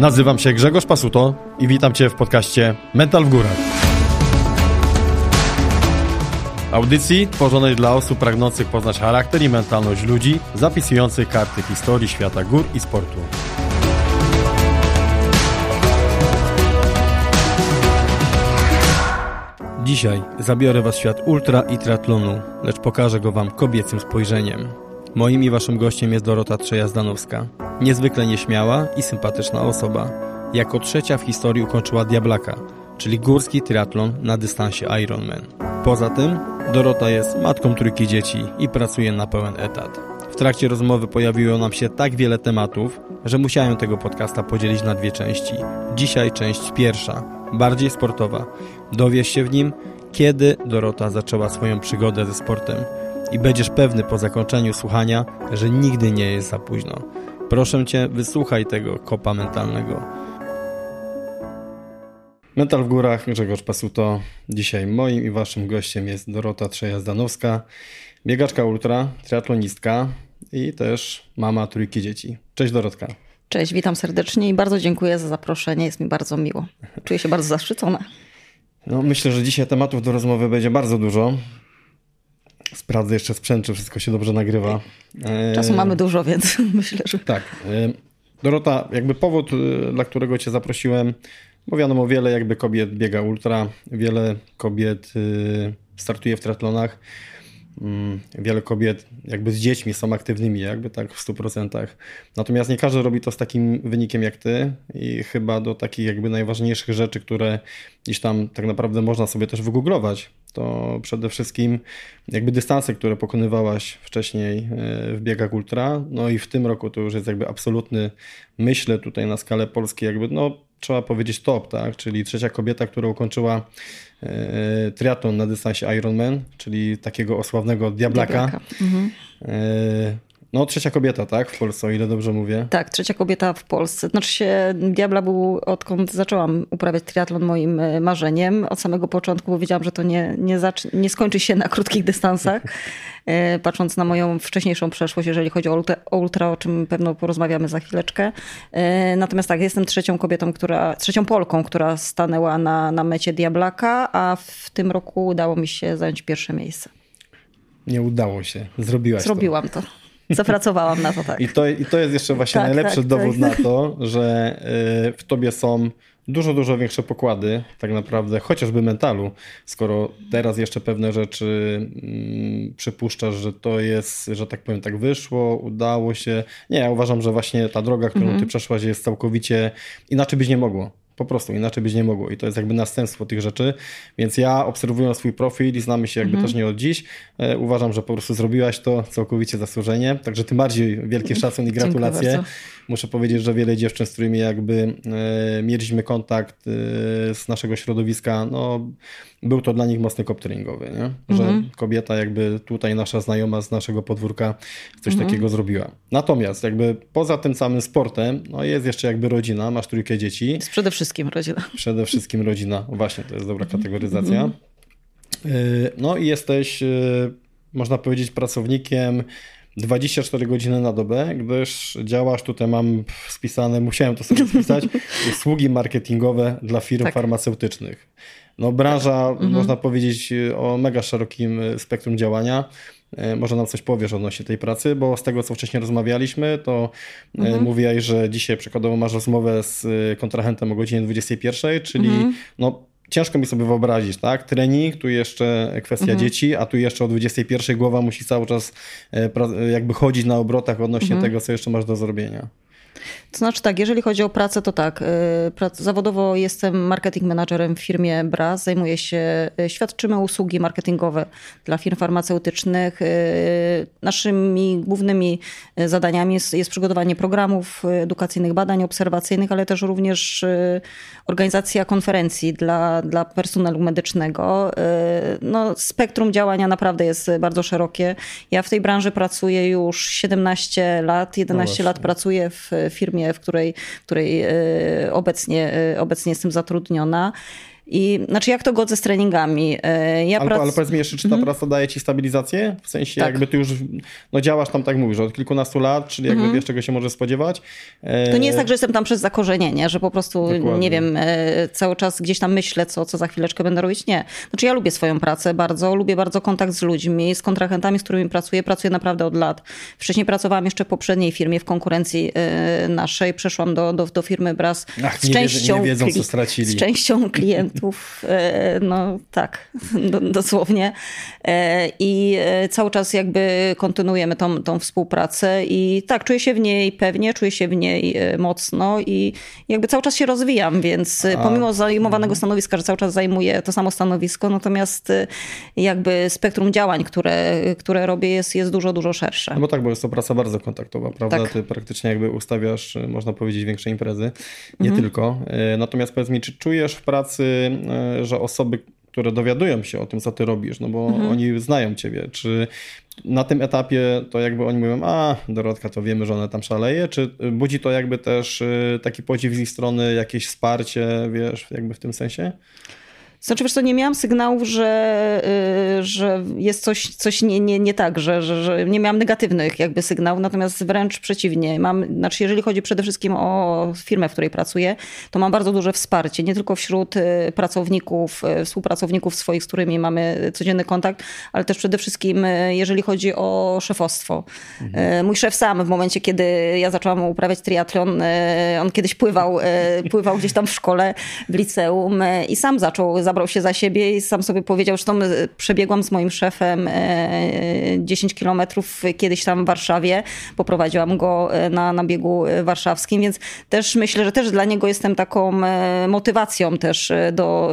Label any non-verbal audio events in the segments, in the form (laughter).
Nazywam się Grzegorz Pasuto i witam Cię w podcaście Mental w Górach. Audycji tworzonej dla osób pragnących poznać charakter i mentalność ludzi, zapisujących karty historii świata gór i sportu. Dzisiaj zabiorę Was w świat ultra i triatlonu, lecz pokażę go Wam kobiecym spojrzeniem. Moim i Waszym gościem jest Dorota Trzejazdanowska. Niezwykle nieśmiała i sympatyczna osoba. Jako trzecia w historii ukończyła Diablaka, czyli górski triatlon na dystansie Ironman. Poza tym Dorota jest matką trójki dzieci i pracuje na pełen etat. W trakcie rozmowy pojawiło nam się tak wiele tematów, że musiałem tego podcasta podzielić na dwie części. Dzisiaj część pierwsza, bardziej sportowa. Dowiesz się w nim, kiedy Dorota zaczęła swoją przygodę ze sportem i będziesz pewny po zakończeniu słuchania, że nigdy nie jest za późno. Proszę Cię, wysłuchaj tego kopa mentalnego. Mental w górach, Grzegorz Pasuto. Dzisiaj moim i Waszym gościem jest Dorota Trzejazdanowska, biegaczka ultra, triatlonistka i też mama trójki dzieci. Cześć Dorotka. Cześć, witam serdecznie i bardzo dziękuję za zaproszenie. Jest mi bardzo miło. Czuję się bardzo zaszczycona. No, myślę, że dzisiaj tematów do rozmowy będzie bardzo dużo. Sprawdzę jeszcze sprzęt, czy wszystko się dobrze nagrywa. Czasu e... mamy dużo, więc (laughs) myślę, że. Tak. E... Dorota, jakby powód, e, dla którego Cię zaprosiłem, bo wiadomo, wiele jakby kobiet biega ultra, wiele kobiet startuje w triatlonach. Mm, wiele kobiet jakby z dziećmi są aktywnymi, jakby tak w 100%. Natomiast nie każdy robi to z takim wynikiem jak ty i chyba do takich jakby najważniejszych rzeczy, które gdzieś tam tak naprawdę można sobie też wygooglować, to przede wszystkim jakby dystanse, które pokonywałaś wcześniej e, w biegach ultra, no i w tym roku to już jest jakby absolutny, myślę tutaj na skalę polskiej jakby no trzeba powiedzieć top, tak? Czyli trzecia kobieta, która ukończyła e, triatlon na dystansie Ironman, czyli takiego osławnego Diablaka. Diablaka. Mhm. No, trzecia kobieta, tak, w Polsce, o ile dobrze mówię. Tak, trzecia kobieta w Polsce. Znaczy się, Diabla był, odkąd zaczęłam uprawiać triatlon, moim e, marzeniem. Od samego początku, bo wiedziałam, że to nie, nie, nie skończy się na krótkich dystansach. (laughs) E, patrząc na moją wcześniejszą przeszłość, jeżeli chodzi o ultra, o, ultra, o czym pewno porozmawiamy za chwileczkę. E, natomiast tak, jestem trzecią kobietą, która, trzecią Polką, która stanęła na, na mecie Diablaka, a w tym roku udało mi się zająć pierwsze miejsce. Nie udało się, zrobiłaś Zrobiłam to. Zapracowałam na to, tak. I to, i to jest jeszcze właśnie tak, najlepszy tak, dowód tak. na to, że y, w tobie są dużo, dużo większe pokłady, tak naprawdę, chociażby mentalu, skoro teraz jeszcze pewne rzeczy mm, przypuszczasz, że to jest, że tak powiem, tak wyszło, udało się. Nie, ja uważam, że właśnie ta droga, którą mm -hmm. ty przeszłaś, jest całkowicie inaczej być nie mogło. Po prostu inaczej być nie mogło i to jest jakby następstwo tych rzeczy. Więc ja obserwując swój profil i znamy się jakby mhm. też nie od dziś, e, uważam, że po prostu zrobiłaś to całkowicie zasłużenie. Także tym bardziej wielki (laughs) szacun i gratulacje. Muszę powiedzieć, że wiele dziewczyn, z którymi jakby e, mieliśmy kontakt e, z naszego środowiska, no był to dla nich mocny kop treningowy, nie? że mhm. kobieta jakby tutaj nasza znajoma z naszego podwórka coś mhm. takiego zrobiła. Natomiast jakby poza tym samym sportem, no jest jeszcze jakby rodzina, masz trójkę dzieci. Jest przede wszystkim rodzina. (laughs) Przede wszystkim rodzina, właśnie to jest dobra kategoryzacja. Y, no i jesteś, y, można powiedzieć, pracownikiem 24 godziny na dobę, gdyż działasz, tutaj mam spisane, musiałem to sobie spisać, (laughs) usługi marketingowe dla firm tak. farmaceutycznych. No branża, mhm. można powiedzieć, o mega szerokim spektrum działania. E, może nam coś powiesz odnośnie tej pracy, bo z tego, co wcześniej rozmawialiśmy, to mhm. mówiłaś, że dzisiaj przykładowo masz rozmowę z kontrahentem o godzinie 21, czyli mhm. no, ciężko mi sobie wyobrazić, tak? Trening, tu jeszcze kwestia mhm. dzieci, a tu jeszcze o 21 głowa musi cały czas jakby chodzić na obrotach odnośnie mhm. tego, co jeszcze masz do zrobienia. To znaczy tak, jeżeli chodzi o pracę, to tak. Y, zawodowo jestem marketing managerem w firmie BRAS. Zajmuję się, y, świadczymy usługi marketingowe dla firm farmaceutycznych. Y, naszymi głównymi zadaniami jest, jest przygotowanie programów edukacyjnych, badań obserwacyjnych, ale też również organizacja konferencji dla, dla personelu medycznego. No, spektrum działania naprawdę jest bardzo szerokie. Ja w tej branży pracuję już 17 lat, 11 no lat pracuję w firmie, w której, w której e, obecnie, e, obecnie jestem zatrudniona. I znaczy, jak to godzę z treningami? E, ja ale, prac... ale powiedz mi jeszcze, czy ta mhm. praca daje ci stabilizację? W sensie, tak. jakby ty już no, działasz tam, tak mówisz, od kilkunastu lat, czyli jakby mhm. wiesz, czego się może spodziewać. E... To nie jest tak, że jestem tam przez zakorzenienie, że po prostu, Dokładnie. nie wiem, e, cały czas gdzieś tam myślę, co, co za chwileczkę będę robić. Nie. Znaczy, ja lubię swoją pracę bardzo, lubię bardzo kontakt z ludźmi, z kontrahentami, z którymi pracuję. Pracuję naprawdę od lat. Wcześniej pracowałam jeszcze w poprzedniej firmie, w konkurencji naszej. Przeszłam do, do, do firmy Ach, z, częścią, wiedzą, co stracili. z częścią klientów. E, no tak, dosłownie. E, I cały czas jakby kontynuujemy tą, tą współpracę i tak, czuję się w niej pewnie, czuję się w niej mocno i jakby cały czas się rozwijam, więc A. pomimo zajmowanego mhm. stanowiska, że cały czas zajmuję to samo stanowisko, natomiast jakby spektrum działań, które, które robię jest, jest dużo, dużo szersze. No bo tak, bo jest to praca bardzo kontaktowa, prawda? Tak. Ty praktycznie jakby ustawiasz, można powiedzieć, większe imprezy, nie mhm. tylko. E, natomiast powiedz mi, czy czujesz w pracy, e, że osoby, które dowiadują się o tym, co ty robisz, no bo mhm. oni znają ciebie, czy na tym etapie to jakby oni mówią, a Dorotka, to wiemy, że ona tam szaleje, czy budzi to jakby też e, taki podziw z ich strony, jakieś wsparcie, wiesz, jakby w tym sensie? Znaczy, wiesz co, nie miałam sygnałów, że, y, że jest coś, coś nie, nie, nie tak, że, że, że nie miałam negatywnych jakby sygnałów, natomiast wręcz przeciwnie. Mam, znaczy, jeżeli chodzi przede wszystkim o firmę, w której pracuję, to mam bardzo duże wsparcie, nie tylko wśród y, pracowników, y, współpracowników swoich, z którymi mamy codzienny kontakt, ale też przede wszystkim, jeżeli chodzi o szefostwo. Mhm. Mój szef sam w momencie, kiedy ja zaczęłam uprawiać triatlon, on kiedyś pływał, pływał gdzieś tam w szkole, w liceum i sam zaczął zabrał się za siebie i sam sobie powiedział, że e, przebiegłam z moim szefem 10 e, kilometrów kiedyś tam w Warszawie, poprowadziłam go e, na, na biegu warszawskim, więc też myślę, że też dla niego jestem taką motywacją też do,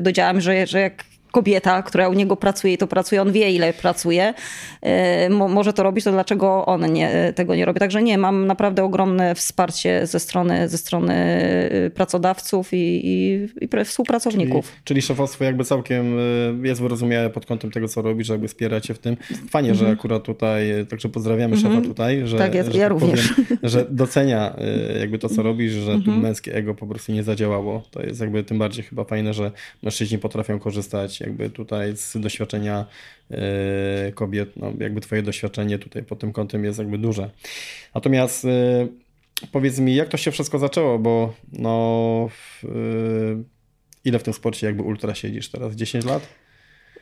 do działań, że, że jak kobieta, która u niego pracuje i to pracuje, on wie ile pracuje, e, może to robić, to dlaczego on nie, tego nie robi. Także nie, mam naprawdę ogromne wsparcie ze strony, ze strony e, pracodawców i, i, i współpracowników. Czyli, czyli szefostwo jakby całkiem e, jest wyrozumiałe pod kątem tego, co robisz, jakby wspiera cię w tym. Fajnie, że mhm. akurat tutaj, także pozdrawiamy szefa mhm. tutaj, że, tak jest, że, ja tak również. Powiem, że docenia jakby to, co robisz, że tu mhm. męskie ego po prostu nie zadziałało. To jest jakby tym bardziej chyba fajne, że mężczyźni potrafią korzystać jakby tutaj z doświadczenia e, kobiet, no jakby twoje doświadczenie tutaj pod tym kątem jest jakby duże. Natomiast e, powiedz mi, jak to się wszystko zaczęło, bo no e, ile w tym sporcie jakby ultra siedzisz teraz? 10 lat?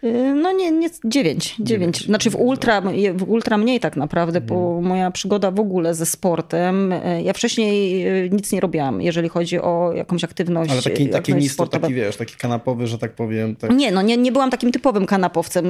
Y, no nie, nie 9, 9. Znaczy w ultra, w ultra mniej tak naprawdę, bo mhm. moja przygoda w ogóle ze sportem, y, ja wcześniej y, nic nie robiłam, jeżeli chodzi o jakąś aktywność Ale taki, taki mistrz, taki wiesz, taki kanapowy, że tak powiem. Tak... Nie, no nie, nie byłam takim typowym kanapowcem.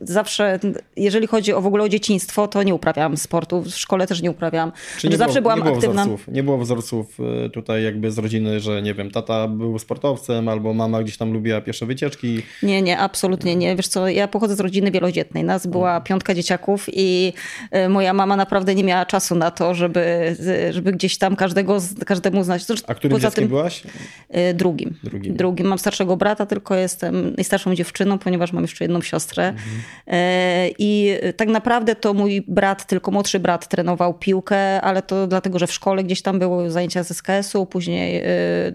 Zawsze, jeżeli chodzi o w ogóle o dzieciństwo, to nie uprawiałam sportu, w szkole też nie uprawiałam. Czyli nie zawsze było, byłam nie aktywna. Wzorców, nie było wzorców tutaj jakby z rodziny, że nie wiem, tata był sportowcem albo mama gdzieś tam lubiła piesze wycieczki. Nie, nie, absolutnie absolutnie nie. Wiesz co, ja pochodzę z rodziny wielodzietnej. Nas była piątka dzieciaków i e, moja mama naprawdę nie miała czasu na to, żeby, żeby gdzieś tam każdego, każdemu znać. Zresztą, A którym dzieckiem tym, byłaś? E, drugim. drugim. Drugim. Mam starszego brata, tylko jestem najstarszą dziewczyną, ponieważ mam jeszcze jedną siostrę. Mhm. E, I tak naprawdę to mój brat, tylko młodszy brat trenował piłkę, ale to dlatego, że w szkole gdzieś tam były zajęcia z SKS-u, później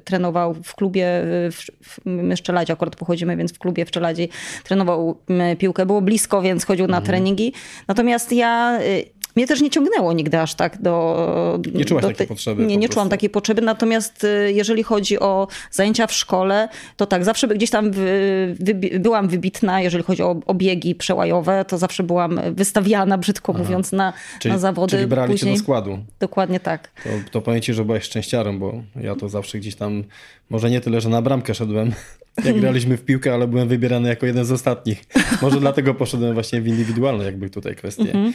trenował w klubie, w, w Szczeladzie akurat pochodzimy, więc w klubie w Szczeladzie trenował piłkę, było blisko, więc chodził na mhm. treningi. Natomiast ja y, mnie też nie ciągnęło nigdy aż tak do. Nie czułaś do takiej potrzeby. Nie, nie czułam takiej potrzeby. Natomiast y, jeżeli chodzi o zajęcia w szkole, to tak, zawsze gdzieś tam wy, wy, byłam wybitna, jeżeli chodzi o, o biegi przełajowe, to zawsze byłam wystawiana, brzydko Aha. mówiąc, na, czyli, na zawody. Czyli brali Później... cię do składu. Dokładnie tak. To, to powiem ci, że byłaś szczęściarą, bo ja to zawsze gdzieś tam, może nie tyle, że na bramkę szedłem, jak graliśmy w piłkę, ale byłem wybierany jako jeden z ostatnich. Może dlatego poszedłem właśnie w indywidualne jakby tutaj kwestie. Mhm.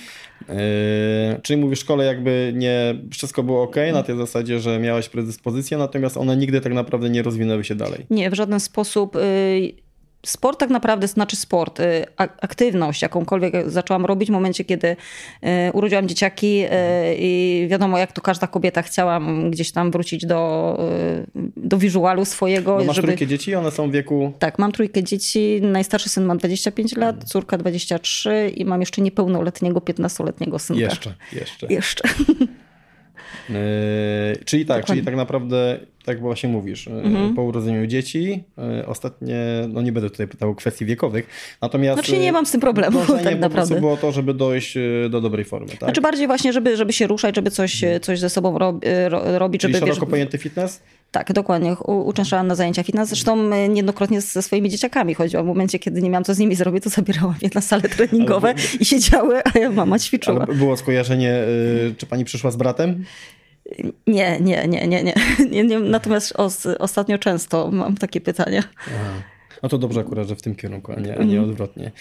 E, czyli mówisz, w szkole jakby nie, wszystko było ok, na tej zasadzie, że miałeś predyspozycję, natomiast one nigdy tak naprawdę nie rozwinęły się dalej. Nie, w żaden sposób. Y, sport tak naprawdę znaczy sport, y, aktywność jakąkolwiek zaczęłam robić w momencie, kiedy y, urodziłam dzieciaki y, i wiadomo, jak to każda kobieta chciałam gdzieś tam wrócić do, do wizualu swojego. Bo masz żeby... trójkę dzieci, one są w wieku... Tak, mam trójkę dzieci, najstarszy syn ma 25 lat, mhm. córka 23 i mam jeszcze niepełnoletniego 15-letniego synka. Jeszcze, jeszcze. Jeszcze. (laughs) Yy, czyli tak, Dokładnie. czyli tak naprawdę, tak właśnie mówisz, yy, mhm. po urodzeniu dzieci, yy, ostatnie, no nie będę tutaj pytał o kwestii wiekowych, natomiast... Znaczy nie mam z tym problemu, (laughs) tak naprawdę. było to, żeby dojść do dobrej formy, tak? Znaczy bardziej właśnie, żeby, żeby się ruszać, żeby coś, mhm. coś ze sobą rob, robić, czyli żeby... szeroko wiesz, pojęty fitness? Tak, dokładnie. Uczęszczałam na zajęcia fitness. Zresztą niejednokrotnie ze swoimi dzieciakami chodziłam. W momencie, kiedy nie miałam co z nimi zrobić, to zabierałam je na sale treningowe ale, i siedziały, a ja mama ćwiczyła. Ale było skojarzenie, czy pani przyszła z bratem? Nie, nie, nie, nie, nie. (laughs) nie, nie. Natomiast os, ostatnio często mam takie pytania. Aha. No to dobrze akurat, że w tym kierunku, a nie, a nie mhm. odwrotnie.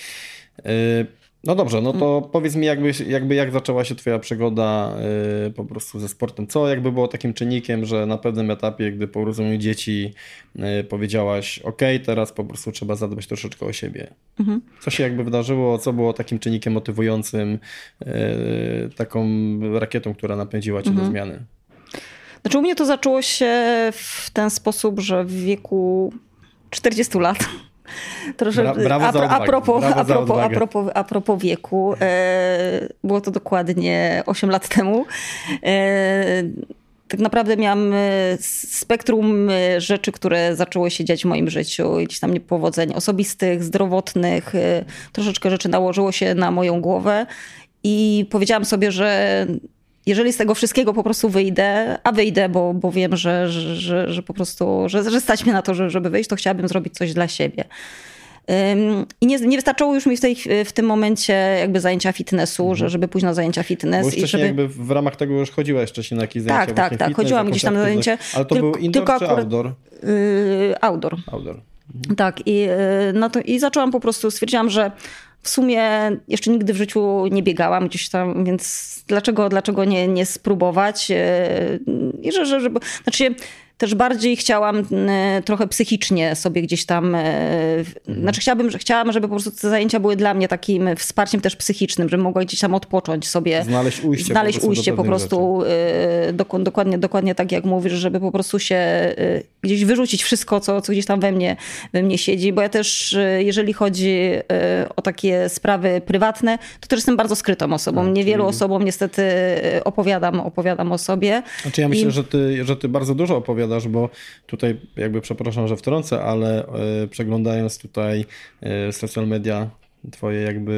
No dobrze, no to mm. powiedz mi jakby, jakby jak zaczęła się twoja przygoda yy, po prostu ze sportem. Co jakby było takim czynnikiem, że na pewnym etapie, gdy po urodzeniu dzieci yy, powiedziałaś, ok, teraz po prostu trzeba zadbać troszeczkę o siebie. Mhm. Co się jakby wydarzyło, co było takim czynnikiem motywującym, yy, taką rakietą, która napędziła cię mhm. do zmiany? Znaczy u mnie to zaczęło się w ten sposób, że w wieku 40 lat Trosze, Bra brawo a, a, propos, brawo a, propos, a, propos, a propos wieku, e, było to dokładnie 8 lat temu. E, tak naprawdę miałam e, spektrum e, rzeczy, które zaczęły się dziać w moim życiu. Gdzieś tam niepowodzeń osobistych, zdrowotnych. E, troszeczkę rzeczy nałożyło się na moją głowę i powiedziałam sobie, że jeżeli z tego wszystkiego po prostu wyjdę, a wyjdę, bo, bo wiem, że, że, że po prostu, że, że stać mnie na to, żeby wyjść, to chciałabym zrobić coś dla siebie. I nie, nie wystarczyło już mi w, tej, w tym momencie jakby zajęcia fitnessu, mhm. że, żeby pójść na zajęcia fitness. Bo i żeby... jakby w ramach tego już chodziłaś wcześniej na jakieś zajęcia Tak, tak, tak. Chodziłam gdzieś tam na zajęcia. Ale to tylko, był indoor tylko akurat, outdoor? Yy, outdoor. Outdoor. Mhm. Tak i, yy, no to, i zaczęłam po prostu, stwierdziłam, że w sumie jeszcze nigdy w życiu nie biegałam gdzieś tam, więc dlaczego, dlaczego nie, nie spróbować? E, I że, że, że znaczy też bardziej chciałam e, trochę psychicznie sobie gdzieś tam, e, mhm. znaczy chciałabym, chciałam, żeby po prostu te zajęcia były dla mnie takim wsparciem też psychicznym, żebym mogła gdzieś tam odpocząć sobie. Znaleźć ujście. Znaleźć po ujście po prostu, dokładnie, dokładnie tak jak mówisz, żeby po prostu się gdzieś wyrzucić wszystko, co, co gdzieś tam we mnie, we mnie siedzi, bo ja też, jeżeli chodzi o takie sprawy prywatne, to też jestem bardzo skrytą osobą. Tak, Niewielu osobom niestety opowiadam, opowiadam o sobie. Znaczy ja myślę, I... że, ty, że ty bardzo dużo opowiadasz, bo tutaj jakby przepraszam, że wtrącę, ale e, przeglądając tutaj e, social media twoje jakby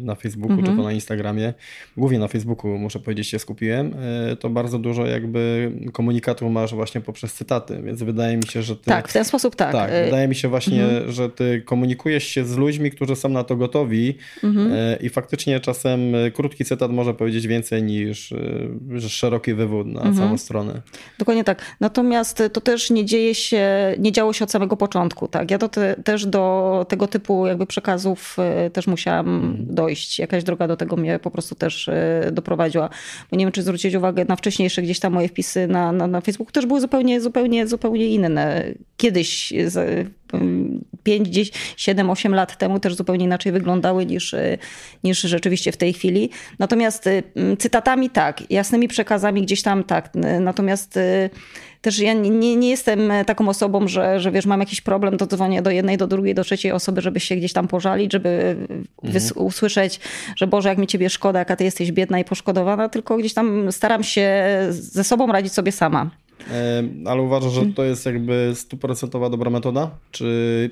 e, na Facebooku czy to mhm. na Instagramie, głównie na Facebooku muszę powiedzieć się skupiłem, e, to bardzo dużo jakby komunikatu masz właśnie poprzez cytaty, więc wydaje mi się, że ty... Tak, w ten sposób tak. Tak, e, wydaje mi się właśnie, mhm. że ty komunikujesz się z ludźmi, którzy są na to gotowi mhm. i faktycznie czasem krótki cytat może powiedzieć więcej niż szeroki wywód na mhm. całą stronę. Dokładnie tak. Natomiast to też nie dzieje się, nie działo się od samego początku, tak? Ja to te, też do tego typu jakby przekazu e, też musiałam mhm. dojść. Jakaś droga do tego mnie po prostu też e, doprowadziła. Bo nie wiem, czy zwrócić uwagę na wcześniejsze gdzieś tam moje wpisy na, na, na Facebooku, też były zupełnie, zupełnie, zupełnie inne. Kiedyś 5, 10, 7, 8 lat temu też zupełnie inaczej wyglądały niż, e, niż rzeczywiście w tej chwili. Natomiast cytatami tak, jasnymi przekazami gdzieś tam tak. Natomiast też ja nie, nie jestem taką osobą, że, że wiesz, mam jakiś problem, to dzwonię do jednej, do drugiej, do trzeciej osoby, żeby się gdzieś tam pożalić, żeby mhm. usłyszeć, że Boże, jak mi ciebie szkoda, jaka ty jesteś biedna i poszkodowana, tylko gdzieś tam staram się ze sobą radzić sobie sama. Ale uważasz, że to jest jakby stuprocentowa dobra metoda? Czy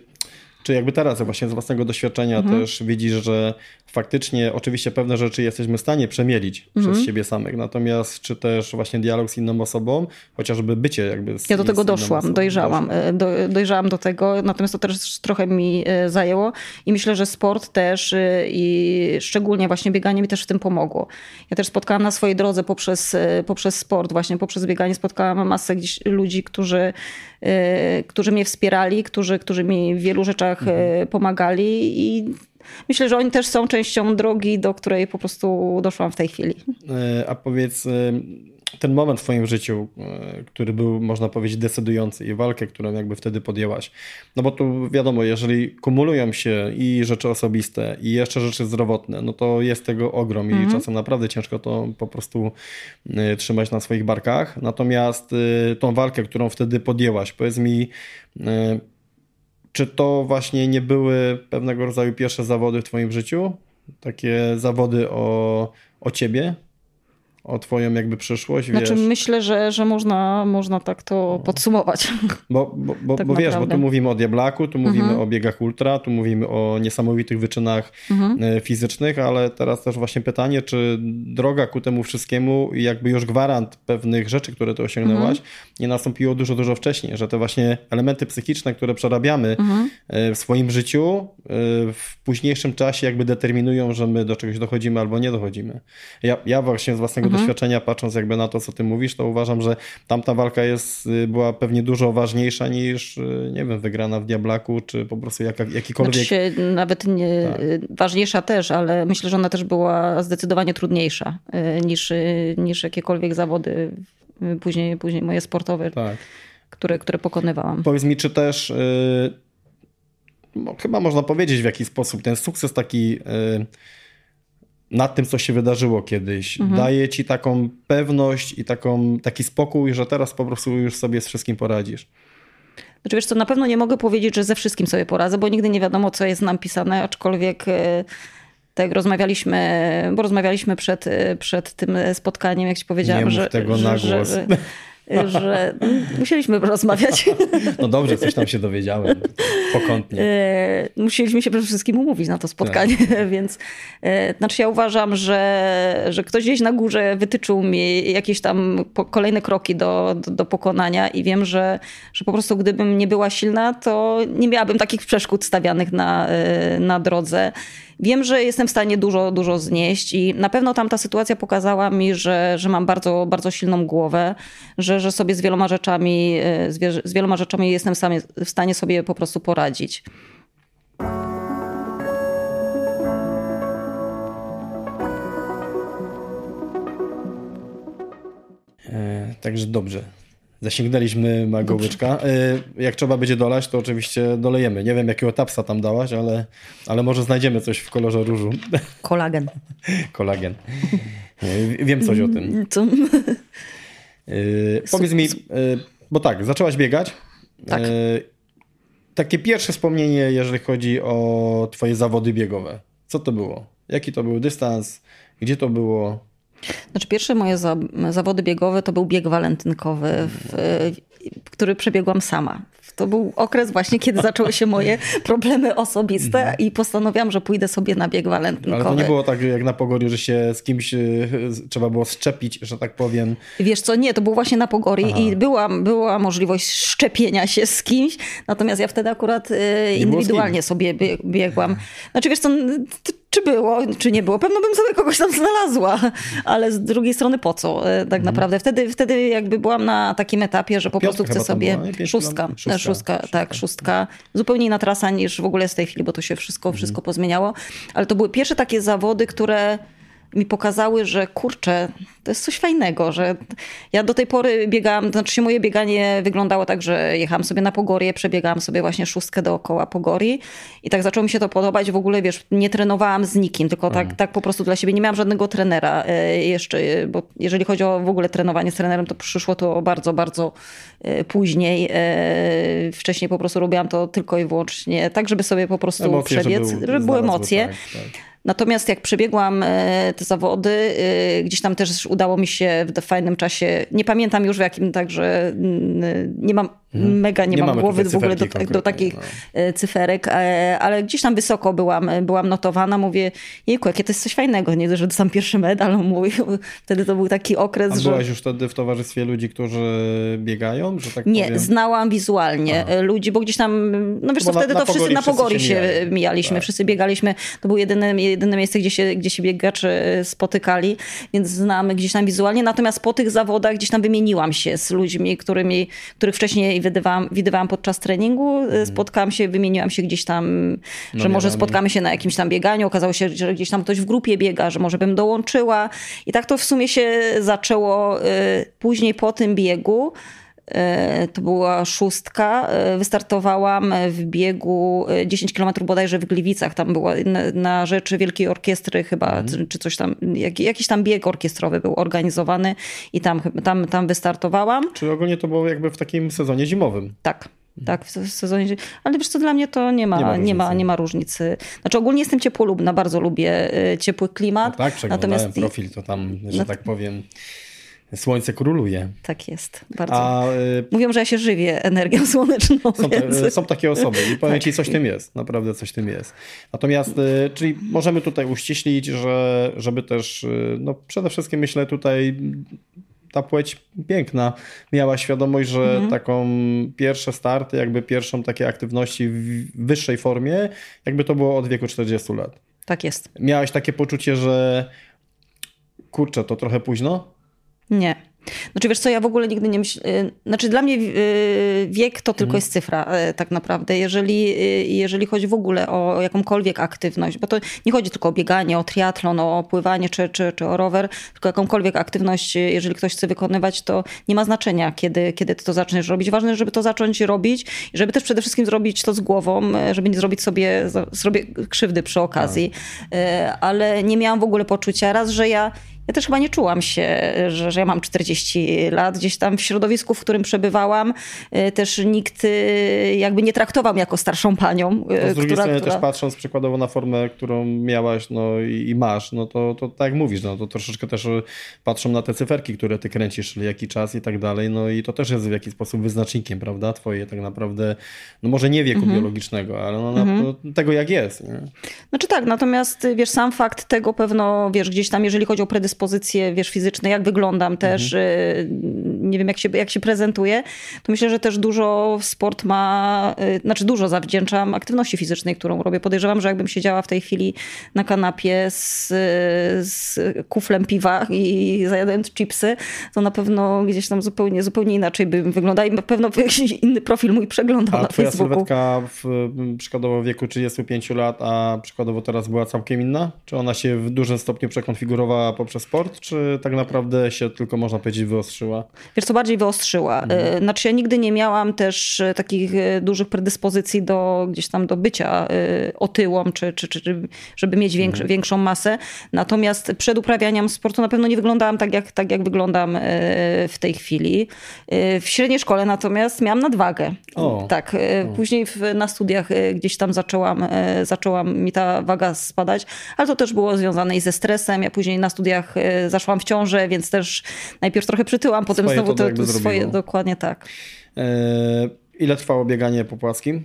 czy jakby teraz właśnie z własnego doświadczenia mhm. też widzisz, że faktycznie oczywiście pewne rzeczy jesteśmy w stanie przemielić mhm. przez siebie samych, natomiast czy też właśnie dialog z inną osobą, chociażby bycie jakby z Ja do tego doszłam, dojrzałam, e, do, dojrzałam do tego, natomiast to też trochę mi e, zajęło i myślę, że sport też e, i szczególnie właśnie bieganie mi też w tym pomogło. Ja też spotkałam na swojej drodze poprzez, poprzez sport, właśnie poprzez bieganie spotkałam masę gdzieś ludzi, którzy, którzy mnie wspierali, którzy, którzy mi w wielu rzeczach mhm. pomagali i myślę, że oni też są częścią drogi, do której po prostu doszłam w tej chwili. E, a powiedz, ten moment w Twoim życiu, e, który był, można powiedzieć, decydujący i walkę, którą jakby wtedy podjęłaś. No bo tu wiadomo, jeżeli kumulują się i rzeczy osobiste, i jeszcze rzeczy zdrowotne, no to jest tego ogrom i mhm. czasem naprawdę ciężko to po prostu trzymać na swoich barkach. Natomiast tą walkę, którą wtedy podjęłaś, powiedz mi, czy to właśnie nie były pewnego rodzaju pierwsze zawody w Twoim życiu? Takie zawody o, o Ciebie? O twoją jakby przyszłość, Znaczy myślę, że, że można, można tak to podsumować. Bo, bo, bo, tak bo wiesz, bo tu mówimy o Diablaku, tu mówimy mhm. o biegach ultra, tu mówimy o niesamowitych wyczynach mhm. E, fizycznych, ale teraz też właśnie pytanie, czy droga ku temu wszystkiemu i jakby już gwarant pewnych rzeczy, które ty osiągnęłaś, mhm. nie nastąpiło dużo, dużo wcześniej, że te właśnie elementy psychiczne, które przerabiamy mhm. e, w swoim życiu, e, w późniejszym czasie jakby determinują, że my do czegoś dochodzimy albo nie dochodzimy. Ja, ja właśnie z własnego mhm. doświadczenia, patrząc jakby na to, co ty mówisz, to uważam, że tamta walka jest, y, była pewnie dużo ważniejsza niż, y, nie wiem, wygrana w Diablaku, czy po prostu jaka, jakikolwiek... Znaczy nawet nie, tak. ważniejsza też, ale myślę, że ona też była zdecydowanie trudniejsza y, niż, niż jakiekolwiek zawody później, później moje sportowe, tak. które, które pokonywałam. Powiedz mi, czy też... chyba można powiedzieć w jaki sposób ten sukces taki nad tym, co się wydarzyło kiedyś. Mhm. Daje ci taką pewność i taką, taki spokój, że teraz po prostu już sobie z wszystkim poradzisz. Znaczy wiesz co, na pewno nie mogę powiedzieć, że ze wszystkim sobie poradzę, bo nigdy nie wiadomo, co jest nam pisane, aczkolwiek e, tak rozmawialiśmy, bo rozmawialiśmy przed, e, przed tym spotkaniem, jak ci powiedziałam, nie że... tego że, na głos. Że, (laughs) że musieliśmy rozmawiać. No dobrze, coś tam się dowiedziałem. Pokątnie. E, musieliśmy się przede wszystkim umówić na to spotkanie, tak. (laughs) więc e, znaczy ja uważam, że, że ktoś gdzieś na górze wytyczył mi jakieś tam kolejne kroki do, do, do pokonania i wiem, że, że po prostu gdybym nie była silna, to nie miałabym takich przeszkód stawianych na, e, na drodze. Wiem, że jestem w stanie dużo, dużo znieść i na pewno tam ta sytuacja pokazała mi, że, że mam bardzo, bardzo silną głowę, że, że sobie z wieloma rzeczami, e, z, z wieloma rzeczami jestem w stanie sobie po prostu poradzić. E, także dobrze. Zasięgnęliśmy magołyczka. Y, jak trzeba będzie dolać, to oczywiście dolejemy. Nie wiem, jakiego tapsa tam dałaś, ale, ale może znajdziemy coś w kolorze różu. (laughs) Kolagen. Kolagen. Wiem coś o tym. Co? Yy, powiedz mi, bo tak, zaczęłaś biegać. Tak. Takie pierwsze wspomnienie, jeżeli chodzi o twoje zawody biegowe. Co to było? Jaki to był dystans? Gdzie to było? Znaczy pierwsze moje za, zawody biegowe to był bieg walentynkowy, w, który przebiegłam sama. To był okres właśnie, kiedy zaczęły się moje (laughs) problemy osobiste mhm. i postanowiłam, że pójdę sobie na bieg walentynkowy. Ale to nie było tak jak na Pogori, że się z kimś e, trzeba było szczepić, że tak powiem. Wiesz co, nie, to było właśnie na Pogori Aha. i była, była możliwość szczepienia się z kimś, natomiast ja wtedy akurat e, indywidualnie sobie biegłam. Znaczy wiesz co, czy było, czy nie było. Pewno bym sobie kogoś tam znalazła, ale z drugiej strony po co e, tak mhm. naprawdę. Wtedy, wtedy jakby byłam na takim etapie, że po prostu chcę sobie... Szóstka, szóstka, szóstka, tak, szóstka. Zupełnie inna trasa niż w ogóle z tej chwili, bo to się wszystko, mhm. wszystko pozmieniało. Ale to były pierwsze takie zawody, które mi pokazały, że kurczę, to jest coś fajnego, że ja do tej pory biegałam, znaczy się moje bieganie wyglądało tak, że jechałam sobie na Pogorię, przebiegałam sobie właśnie szóstkę dookoła Pogorii i tak zaczęło mi się to podobać. W ogóle, wiesz, nie trenowałam z nikim, tylko tak, mhm. tak po prostu dla siebie. Nie miałam żadnego trenera e, jeszcze, bo jeżeli chodzi o w ogóle trenowanie z trenerem, to przyszło to bardzo, bardzo e, później. E, wcześniej po prostu robiłam to tylko i wyłącznie tak, żeby sobie po prostu emocje, przebiec, żeby, żeby były emocje. Tak, tak. Natomiast jak przebiegłam e, te zawody, e, gdzieś tam też udało mi się w fajnym czasie, nie pamiętam już w jakim, także nie mam Mhm. Mega nie, nie mam głowy w ogóle do, do takich no. E, cyferek, ale gdzieś tam wysoko byłam, byłam notowana. Mówię, jejku, jakie to jest coś fajnego, nie, że sam pierwszy medal. Mówię, (laughs) wtedy to był taki okres, A że... byłaś już wtedy w towarzystwie ludzi, którzy biegają, że tak Nie, powiem? znałam wizualnie Aha. ludzi, bo gdzieś tam, no wiesz co, wtedy na to wszyscy na Pogori się, się mijaliśmy, tak. wszyscy biegaliśmy. To było jedyne, jedyne miejsce, gdzie się, gdzie się biegacze spotykali, więc znamy gdzieś tam wizualnie. Natomiast po tych zawodach gdzieś tam wymieniłam się z ludźmi, którymi, których wcześniej widywałam, widywałam podczas treningu. Mhm. Spotkałam się, wymieniłam się gdzieś tam, że no może spotkamy się na jakimś tam bieganiu. Okazało się, że gdzieś tam ktoś w grupie biega, że może bym dołączyła. I tak to w sumie się zaczęło y, później po tym biegu. Y, to była szóstka. Y, wystartowałam w biegu 10 km bodajże w Gliwicach. Tam była na, na rzecz Wielkiej Orkiestry chyba, mm. czy coś tam, jak, jakiś tam bieg orkiestrowy był organizowany i tam, tam, tam wystartowałam. Czy ogólnie to było jakby w takim sezonie zimowym? Tak. Tak, w sezonie. Ale wiesz co, dla mnie to nie ma, nie ma, nie ma, nie ma różnicy. Znaczy ogólnie jestem ciepłolubna, bardzo lubię ciepły klimat. No tak, Natomiast... profil, to tam, że no... tak powiem Słońce króluje. Tak jest, bardzo. A, y, Mówią, że ja się żywię energią słoneczną. Są, więc... są takie osoby i powiem (laughs) tak. ci, coś tym jest. Naprawdę coś tym jest. Natomiast, y, czyli możemy tutaj uściślić, że żeby też, y, no przede wszystkim myślę tutaj ta płeć piękna miała świadomość, że mhm. taką pierwsze starty, jakby pierwszą takie aktywności w wyższej formie, jakby to było od wieku 40 lat. Tak jest. Miałeś takie poczucie, że kurczę, to trochę późno? Nie. Znaczy wiesz co, ja w ogóle nigdy nie myślę, y, znaczy dla mnie y, wiek to tylko mhm. jest cyfra y, tak naprawdę, jeżeli, jeżeli chodzi w ogóle o jakąkolwiek aktywność, bo to nie chodzi tylko o bieganie, o triatlon, o pływanie czy, czy, czy o rower, tylko jakąkolwiek aktywność, jeżeli ktoś chce wykonywać, to nie ma znaczenia, kiedy, kiedy ty to zaczniesz robić. Ważne, żeby to zacząć robić i żeby też przede wszystkim zrobić to z głową, żeby nie zrobić sobie, sobie krzywdy przy okazji, tak. ale nie miałam w ogóle poczucia raz, że ja ja też chyba nie czułam się, że, że ja mam 40 lat. Gdzieś tam w środowisku, w którym przebywałam, y, też nikt y, jakby nie traktował mnie jako starszą panią. No z drugiej która, strony która... też patrząc przykładowo na formę, którą miałaś no i, i, masz, no to, to tak jak mówisz, no to troszeczkę też patrzą na te cyferki, które ty kręcisz, jaki czas i tak dalej, no i to też jest w jakiś sposób wyznacznikiem, prawda, twoje tak naprawdę, no może nie wieku mhm. biologicznego, ale no, mhm. no, tego jak jest. Nie? Znaczy tak, natomiast wiesz, sam fakt tego pewno, wiesz, gdzieś tam, jeżeli chodzi o predyspozycję, dyspozycje, wiesz, fizyczne, jak wyglądam też, mhm. Y, nie wiem, jak się, jak się prezentuję, to myślę, że też dużo sport ma, y, znaczy dużo zawdzięczam aktywności fizycznej, którą robię. Podejrzewam, że jakbym siedziała w tej chwili na kanapie z, z kuflem piwa i zajadając chipsy, to na pewno gdzieś tam zupełnie, zupełnie inaczej bym wyglądała i na pewno jakiś inny profil mój przeglądał a na twoja Facebooku. sylwetka w przykładowo wieku 35 lat, a przykładowo teraz była całkiem inna? Czy ona się w dużym stopniu przekonfigurowała poprzez sport, czy tak naprawdę się tylko można powiedzieć wyostrzyła? Wiesz co, bardziej wyostrzyła. Mhm. E, znaczy ja nigdy nie miałam też e, takich e, dużych predyspozycji do gdzieś tam do bycia otyłą, czy, czy, czy żeby mieć większy, mhm. większą masę. Natomiast przed uprawianiem sportu na pewno nie wyglądałam tak jak, tak, jak wyglądam w tej chwili. W średniej szkole natomiast miałam nadwagę. O. Tak. Później w, na studiach gdzieś tam zaczęłam, zaczęłam mi ta waga spadać, ale to też było związane i ze stresem. Ja później na studiach Y, zaszłam w ciążę, więc też najpierw trochę przytyłam, potem swoje znowu to, to, to swoje, dokładnie tak. E, ile trwało bieganie po płaskim?